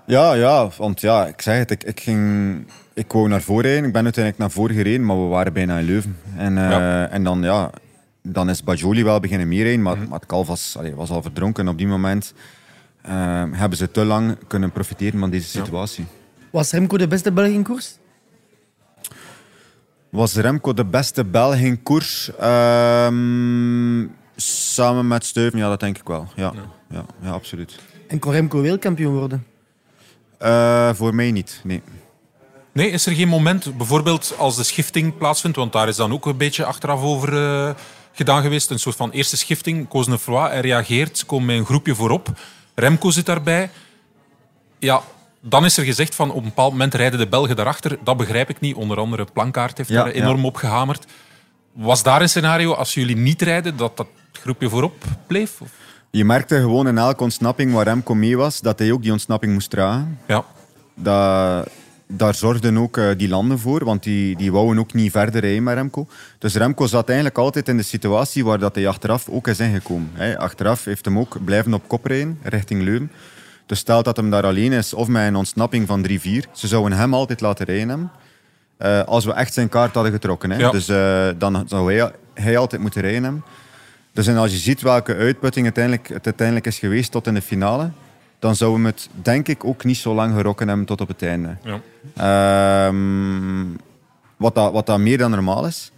Ja, ja, want ja, ik zeg het, ik, ik ging... Ik wou naar voren rijden, ik ben uiteindelijk naar voren gereden, maar we waren bijna in Leuven. En, ja. en dan, ja, dan is Bajoli wel beginnen meerijden, maar, mm. maar het kalf was, allee, was al verdronken. Op die moment uh, hebben ze te lang kunnen profiteren van deze situatie. Was Remco de beste Belg in koers? Was Remco de beste Belg in koers? Uh, samen met Steuven, ja, dat denk ik wel. Ja, ja. ja, absoluut. En kon Remco wereldkampioen worden? Uh, voor mij niet, nee. Nee, is er geen moment, bijvoorbeeld als de schifting plaatsvindt, want daar is dan ook een beetje achteraf over uh, gedaan geweest. Een soort van eerste schifting. Cosnefroid, hij reageert, komen met een groepje voorop. Remco zit daarbij. Ja, dan is er gezegd van op een bepaald moment rijden de Belgen daarachter. Dat begrijp ik niet. Onder andere Plankaart heeft daar enorm op gehamerd. Was daar een scenario, als jullie niet rijden, dat dat groepje voorop bleef? Of? Je merkte gewoon in elke ontsnapping waar Remco mee was, dat hij ook die ontsnapping moest dragen. Ja. Dat, daar zorgden ook uh, die landen voor, want die, die wouden ook niet verder rijden met Remco. Dus Remco zat eigenlijk altijd in de situatie waar dat hij achteraf ook is ingekomen. Achteraf heeft hem ook blijven op kop rijden, richting Leuven. Dus stel dat hem daar alleen is, of met een ontsnapping van 3-4, ze zouden hem altijd laten rijden hebben. Uh, als we echt zijn kaart hadden getrokken. Hè. Dus uh, dan zou hij, hij altijd moeten rijden hebben. Dus en als je ziet welke uitputting uiteindelijk, het uiteindelijk is geweest tot in de finale, dan zouden we het denk ik ook niet zo lang gerokken hebben tot op het einde. Ja. Ehm, wat, dat, wat dat meer dan normaal is.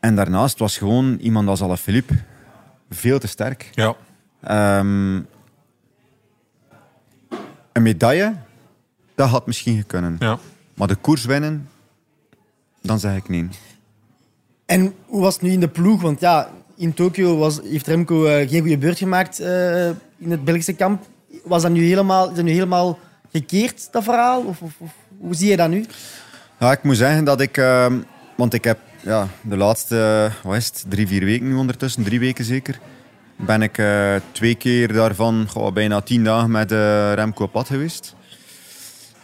En daarnaast was gewoon iemand als Alaphilippe veel te sterk. Ja. Um, een medaille, dat had misschien gekund. Ja. Maar de koers winnen, dan zeg ik nee. En hoe was het nu in de ploeg? Want ja, in Tokio was, heeft Remco uh, geen goede beurt gemaakt uh, in het Belgische kamp. Was dat nu helemaal, is dat nu helemaal gekeerd, dat verhaal? Of, hoe zie je dat nu? Ja, ik moet zeggen dat ik... Uh, want ik heb ja, de laatste wat is het, drie, vier weken nu ondertussen, drie weken zeker, ben ik uh, twee keer daarvan bijna tien dagen met Remco op pad geweest.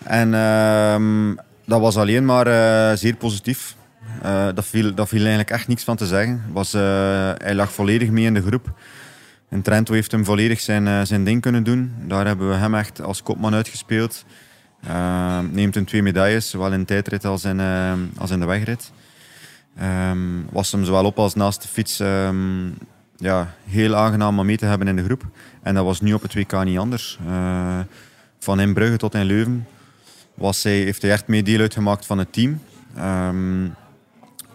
En ehm, dat was alleen maar zeer positief. Uh, dat, viel, dat viel eigenlijk echt niks van te zeggen. Was, uh, hij lag volledig mee in de groep. En Trento heeft hem volledig zijn, uh, zijn ding kunnen doen. Daar hebben we hem echt als kopman uitgespeeld. neemt hem twee medailles, zowel in tijdrit als in, als in de wegrit. Um, was hem zowel op als naast de fiets um, ja, heel aangenaam om mee te hebben in de groep. En dat was nu op het WK niet anders. Van in Brugge tot in Leuven was hij, heeft hij echt mee deel uitgemaakt van het team. Um,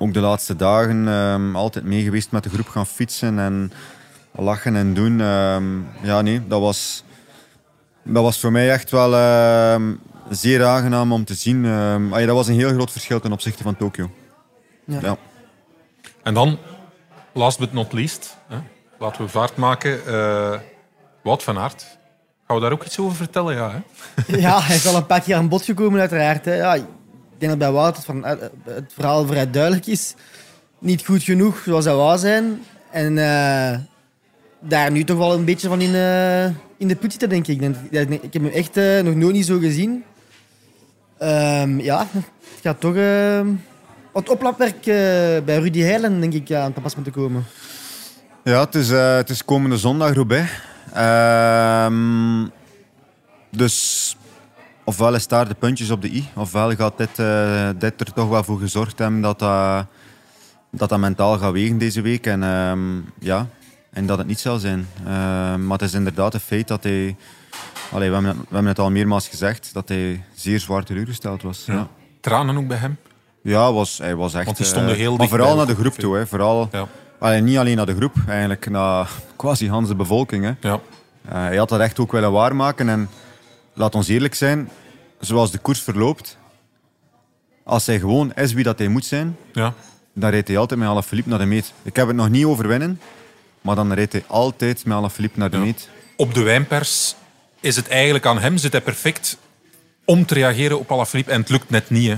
ook de laatste dagen um, altijd mee geweest met de groep gaan fietsen en lachen en doen. Um, ja, nee, dat was, dat was voor mij echt wel zeer aangenaam om te zien. dat was een heel groot verschil ten opzichte van Tokio. Ja. ja. En dan, last but not least, hè, laten we vaart maken. Uh, Wout van Aert. Gaan we daar ook iets over vertellen? Ja, hè? ja hij is al een paar keer aan bod gekomen, uiteraard. Hè. Ja, denk dat bij Wout het, van, het verhaal vrij duidelijk is. Niet goed genoeg zoals hij wou zijn. En uh, daar nu toch wel een beetje van in, uh, in de put zitten, denk ik. Ik heb hem echt nog nooit niet zo gezien. Um, ja, het gaat toch wat oplapwerk bij Rudy Heilen, denk ik, aan te pas moeten komen. Ja, het is, het is komende zondag, Roubaix. Ehm, dus ofwel is daar de puntjes op de i, ofwel gaat dit, uh, dit er toch wel voor gezorgd hebben dat dat, dat, dat mentaal gaat wegen deze week. En, ehm, ja, en dat het niet zal zijn. Ehm, maar het is inderdaad een feit dat hij... Allee, we, hebben het, we hebben het al meermaals gezegd, dat hij zeer zwaar teleurgesteld was. Ja. Tranen ook bij hem? Ja, was, hij was echt... Want die stonden heel Maar vooral naar de groep toe. Hè. Vooral, ja. allee, niet alleen naar de groep, eigenlijk naar quasi Hans de bevolking. Hè. Ja. Uh, hij had dat echt ook willen waarmaken. En laat ons eerlijk zijn, zoals de koers verloopt, als hij gewoon is wie dat hij moet zijn, ja. dan rijdt hij altijd met Alaphilippe naar de meet. Ik heb het nog niet overwinnen, maar dan rijdt hij altijd met Alaphilippe naar de ja. meet. Op de wijnpers is het eigenlijk aan hem, zit hij perfect om te reageren op Alaphilippe en het lukt net niet. Hè?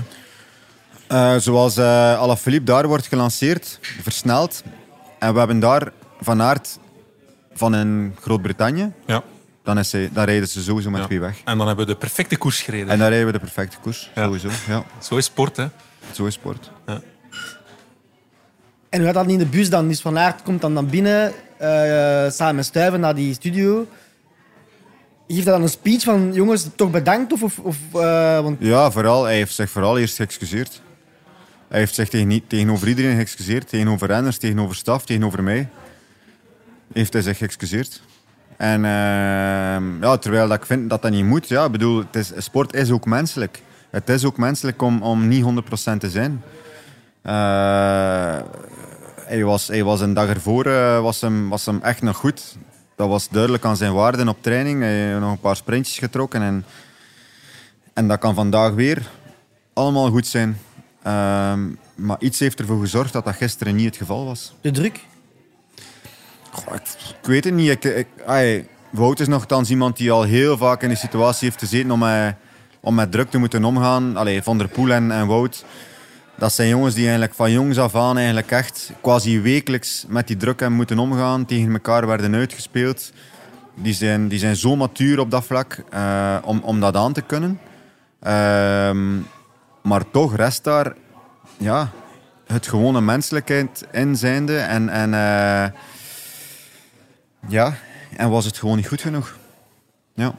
Uh, zoals uh, Alaphilippe daar wordt gelanceerd, versneld. En we hebben daar Van Aert van in Groot-Brittannië, ja. Dan, is hij, dan rijden ze sowieso met twee weg. En dan hebben we de perfecte koers gereden. En dan rijden we de perfecte koers, sowieso. Ja. Zo is sport, hè? Zo is sport. Ja. En hoe gaat dat in de bus dan? Dus Van Aert komt dan, dan binnen, uh, samen met Stuiven naar die studio. Geeft hij dan een speech van jongens, toch bedankt? Of, of, uh, want... Ja, vooral. Hij heeft zich vooral eerst geëxcuseerd. Hij heeft zich tegen, tegenover iedereen geëxcuseerd. Tegenover renners, tegenover staf, tegenover mij heeft hij zich geëxcuseerd. En uh, ja, terwijl dat ik vind dat dat niet moet. Ja, bedoel, het is, sport is ook menselijk. Het is ook menselijk om, om niet 100% te zijn. Uh, hij, was, hij was een dag ervoor uh, was hem, was hem echt nog goed. Dat was duidelijk aan zijn waarden op training. Hij heeft nog een paar sprintjes getrokken. En, en dat kan vandaag weer allemaal goed zijn. Ehm, maar iets heeft ervoor gezorgd dat dat gisteren niet het geval was. De druk? Ik, weet het niet. Ik, Wout is nogthans iemand die al heel vaak in de situatie heeft gezeten om om met druk te moeten omgaan. Allee, Van der Poel en, en Wout, dat zijn jongens die eigenlijk van jongs af aan eigenlijk echt quasi wekelijks met die druk hebben moeten omgaan. Tegen elkaar werden uitgespeeld. Die zijn, die zijn zo matuur op dat vlak uh, om, om dat aan te kunnen. Uh, maar toch rest daar ja, het gewone menselijkheid in zijnde. En, en uh, ja, en was het gewoon niet goed genoeg. Ja.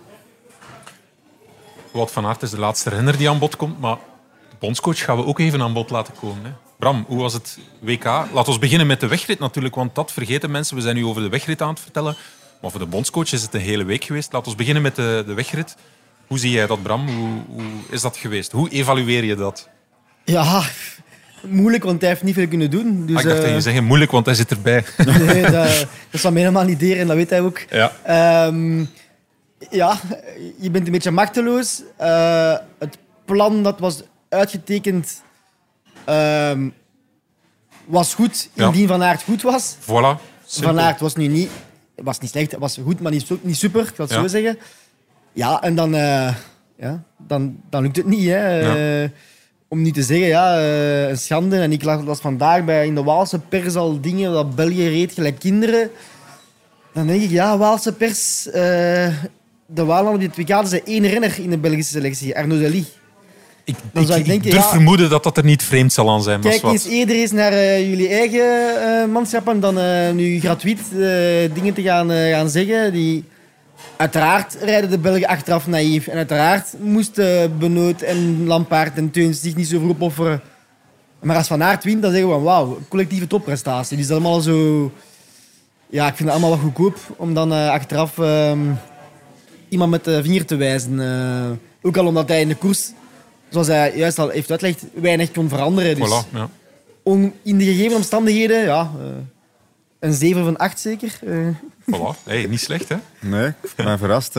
Wout van Aert is de laatste renner die aan bod komt, maar de bondscoach gaan we ook even aan bod laten komen. Hè. Bram, hoe was het WK? Laten we beginnen met de wegrit natuurlijk, want dat vergeten mensen. We zijn nu over de wegrit aan het vertellen. Maar voor de bondscoach is het een hele week geweest. Laten we beginnen met de, de wegrit. Hoe zie jij dat, Bram? Hoe, hoe is dat geweest? Hoe evalueer je dat? Ja, moeilijk, want hij heeft niet veel kunnen doen. Dus, ah, ik dacht dat je uh, zeggen moeilijk, want hij zit erbij. nee, dat, dat zal mij helemaal niet deren en dat weet hij ook. Ja, um, ja je bent een beetje machteloos. Uh, het plan dat was uitgetekend um, was goed, indien. Van Aert goed was. Voilà. Simpel. Van Aert was nu niet, was niet slecht, was goed, maar niet, niet super, ik wil het ja. zo zeggen. Ja, en dan, uh, ja, dan, dan lukt het niet. Hè. Ja om niet te zeggen, ja, uh, een schande. En ik las vandaag bij in de Waalse pers al dingen dat België reed gelijk kinderen. Dan denk ik, ja, Waalse pers. Uh, de Waalanden op dit WK zijn één renner in de Belgische selectie, Arnaud Dely. Ik, dan ik, zou ik, denken, ik durf ja, vermoeden dat dat er niet vreemd zal aan zijn. Kijk eens eerder eens naar uh, jullie eigen uh, manschappen dan nu gratuit dingen te gaan, gaan zeggen. Die, Uiteraard rijden de Belgen achteraf naïef. En uiteraard moesten Benoot en Lampaard en Teuns zich niet zo voor opofferen. Maar als Van Aert wint, dan zeggen we wauw, collectieve topprestatie. Die is allemaal zo... ja, ik vind het allemaal wat goedkoop om dan uh, achteraf uh, iemand met de vinger te wijzen. Uh, ook al omdat hij in de koers, zoals hij juist al heeft uitgelegd, weinig kon veranderen. Dus voilà, ja. om, in de gegeven omstandigheden, ja, uh, een 7 van 8 zeker. Voilà, hey, niet slecht hè? Nee, ik ben verrast.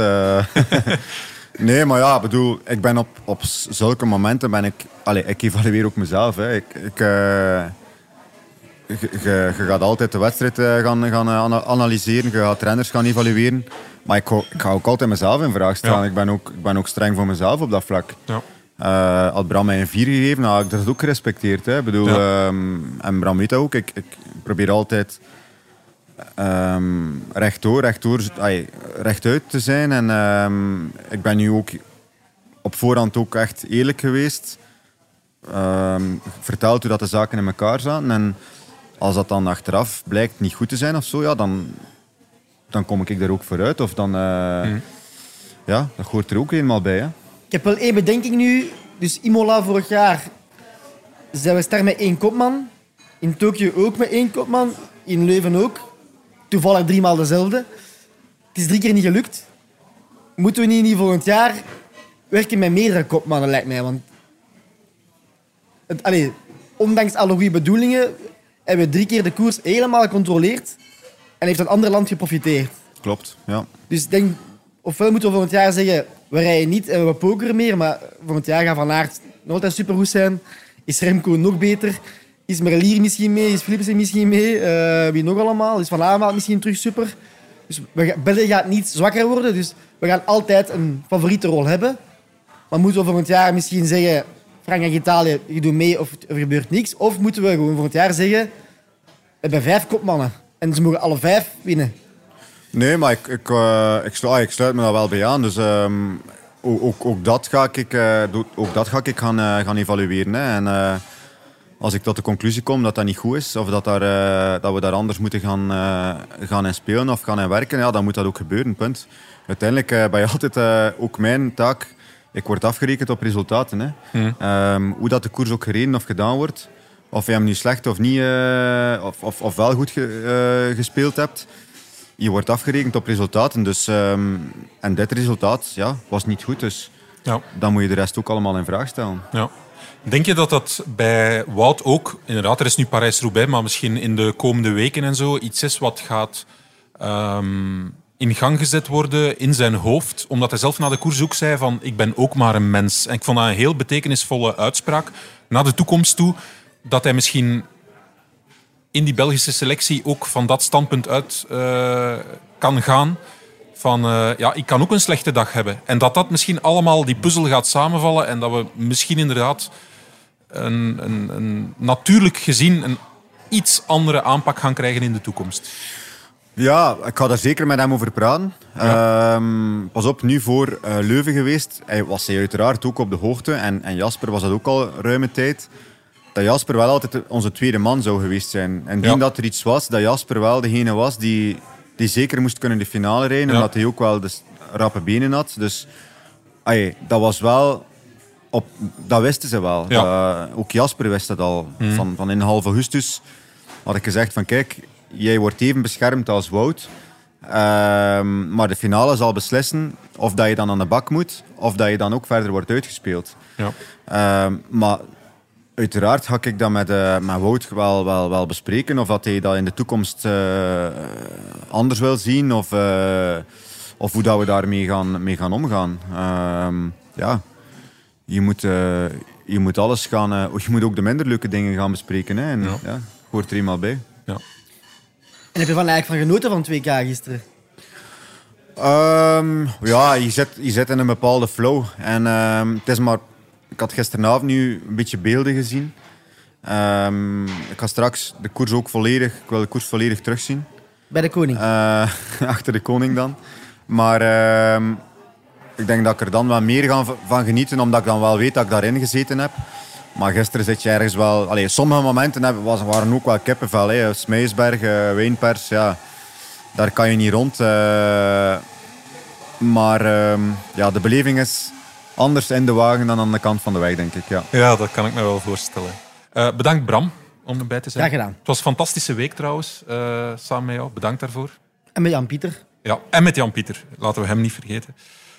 nee, maar ja, bedoel, ik ben op, op zulke momenten ben ik, allez, ik evalueer ook mezelf. Hè. Ik, ik je, gaat altijd de wedstrijd eh, gaan, gaan eh, analyseren, je gaat trainers gaan evalueren. Maar ik, ik ga ook altijd mezelf in vraag stellen. Ik, ben ook, ik ben ook streng voor mezelf op dat vlak. Ja. Uh, had Bram mij een 4 gegeven, nou, ik dat ook gerespecteerd. Hè. Ik bedoel, um, en Bram weet dat ook. Ik, ik probeer altijd um, rechtdoor, rechtdoor ay, rechtuit te zijn. En um, ik ben nu ook op voorhand ook echt eerlijk geweest. verteld hoe dat de zaken in elkaar zaten. En als dat dan achteraf blijkt niet goed te zijn of zo, ja, dan, dan kom ik er ook vooruit. Of dan, uh, ja, dat hoort er ook eenmaal bij. Hè. Ik heb wel één bedenking nu. Dus Imola vorig jaar zijn we ster met één kopman. In Tokio ook met één kopman. In Leuven ook. Toevallig driemaal dezelfde. Het is drie keer niet gelukt. Moeten we niet, niet volgend jaar werken met meerdere kopmannen, lijkt mij. Want het, allez, ondanks alle goede bedoelingen hebben we drie keer de koers helemaal gecontroleerd en heeft een ander land geprofiteerd. Klopt, ja. Dus ik denk, ofwel moeten we volgend jaar zeggen, we rijden niet en we pokeren meer, maar volgend jaar gaat Van Aert nog altijd supergoed zijn. Is Remco nog beter? Is Merlier misschien mee? Is Philipsen misschien mee? Uh, wie nog allemaal? Is Van Aert misschien terug super? Dus België gaat niet zwakker worden, dus we gaan altijd een favoriete rol hebben. Maar moeten we volgend jaar misschien zeggen, Frankrijk en Italië, je doet mee of er gebeurt niks? Of moeten we gewoon volgend jaar zeggen, we hebben vijf kopmannen en ze mogen alle vijf winnen? Nee, maar ik, ik, ik, sluit, ik sluit me daar wel bij aan. Dus um, ook, ook, dat ga ik, uh, ook dat ga ik gaan, gaan evalueren. En als ik tot de conclusie kom dat dat niet goed is, of dat, daar, dat we daar anders moeten gaan, gaan in spelen of gaan in werken, ja, dan moet dat ook gebeuren, punt. Uiteindelijk ben je altijd ook mijn taak ik word afgerekend op resultaten. Hè. Hmm. Ehm, hoe dat de koers ook gereden of gedaan wordt, of je hem nu slecht of niet, uh, of, of, of, wel goed ge, uh, gespeeld hebt, je wordt afgerekend op resultaten. Dus, um, en dit resultaat ja, was niet goed, dus ja. dan moet je de rest ook allemaal in vraag stellen. Ja. Denk je dat dat bij Wout ook, inderdaad, er is nu Parijs-Roubaix, maar misschien in de komende weken en zo, iets is wat gaat um, in gang gezet worden in zijn hoofd, omdat hij zelf na de koers ook zei van ik ben ook maar een mens. En ik vond dat een heel betekenisvolle uitspraak naar de toekomst toe, dat hij misschien in die Belgische selectie ook van dat standpunt uit uh, kan gaan. Van uh, ja, ik kan ook een slechte dag hebben. En dat dat misschien allemaal die puzzel gaat samenvallen en dat we misschien inderdaad een, een, een natuurlijk gezien een iets andere aanpak gaan krijgen in de toekomst. Ja, ik ga daar zeker met hem over praten. Ehm, pas op, nu voor uh, Leuven geweest. Hij was hij uiteraard ook op de hoogte. En, en Jasper was dat ook al ruime tijd. Dat Jasper wel altijd onze tweede man zou geweest zijn. En ja. dat er iets was, dat Jasper wel degene was die, die zeker moest kunnen de finale rijden. En dat hij ook wel de rappe benen had. Dus ay, dat was wel... Op, dat wisten ze wel. Ja. ook Jasper wist dat al. Mhm. Van, van in half augustus had ik gezegd van kijk, jij wordt even beschermd als Wout. Ehm, maar de finale zal beslissen of dat je dan aan de bak moet of dat je dan ook verder wordt uitgespeeld. Ja. Ehm, maar uiteraard ga ik dat met, uh, met Wout wel, wel, wel bespreken. Of dat hij dat in de toekomst uh, anders wil zien of, of hoe dat we daarmee gaan, mee gaan omgaan. Ehm, ja, je moet, je moet alles gaan. je moet ook de minder leuke dingen gaan bespreken. Hè. En, ja. ja hoort er eenmaal bij. Ja. En heb je van eigenlijk van genoten van 2K gisteren? Um, ja, je zit, je zit in een bepaalde flow. En um, het is maar... Ik had gisteravond nu een beetje beelden gezien. Um, ik ga straks de koers ook volledig... Ik wil de koers volledig terugzien. Bij de koning? Uh, achter de koning dan. Maar ik denk dat ik er dan wel meer ga van genieten, omdat ik dan wel weet dat ik daarin gezeten heb. Maar gisteren zit je ergens wel... Allee, sommige momenten was, waren ook wel kippenvel. Hè. Smeesberg, uh, Wijnpers, ja, daar kan je niet rond. Uh, maar uh, ja, de beleving is anders in de wagen dan aan de kant van de weg, denk ik. Ja, ja dat kan ik me wel voorstellen. Uh, bedankt Bram om erbij te zijn. Graag gedaan. Het was een fantastische week trouwens, uh, samen met jou. Bedankt daarvoor. En met Jan-Pieter. Ja, en met Jan-Pieter. Laten we hem niet vergeten.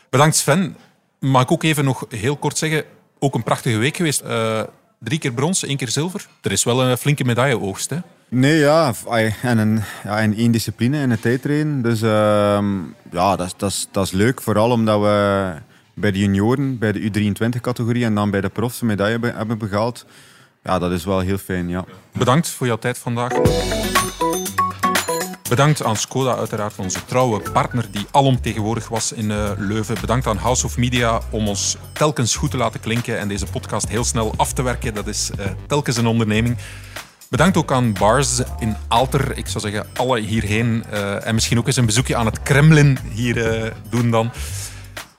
Bedankt Sven. Mag ik ook even nog heel kort zeggen, ook een prachtige week geweest. Uh, drie keer brons, één keer zilver. Er is wel een flinke medailleoogst, hè? Nee, ja. En, een, ja, één discipline, in het tijdrijden. Dus uh, ja, dat, dat, dat is leuk. Vooral omdat we bij de junioren, bij de U23-categorie en dan bij de profs een medaille hebben behaald. Ja, dat is wel heel fijn, ja. Bedankt voor jouw tijd vandaag. Bedankt aan Skoda, uiteraard onze trouwe partner die alom tegenwoordig was in uh, Leuven. Bedankt aan House of Media om ons telkens goed te laten klinken en deze podcast heel snel af te werken. Dat is uh, telkens een onderneming. Bedankt ook aan Bars in Alter. Ik zou zeggen, alle hierheen. Uh, en misschien ook eens een bezoekje aan het Kremlin hier doen dan.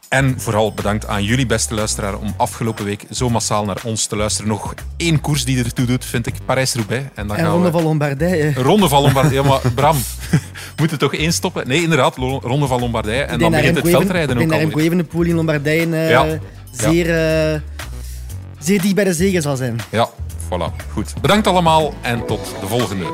En vooral bedankt aan jullie beste luisteraar om afgelopen week zo massaal naar ons te luisteren. Nog één koers die ertoe doet, vind ik Parijs-Roubaix. En, dan en gaan Ronde we... van Lombardije. Ronde van Lombardije. Maar Bram, moet er toch één stoppen? Nee, inderdaad, Ronde van Lombardije. En dan begint het veldrijden ook al. Ik denk dat Poel in Lombardije uh, ja. zeer, uh, zeer dicht bij de zegen zal zijn. Ja, voilà. Goed. Bedankt allemaal en tot de volgende.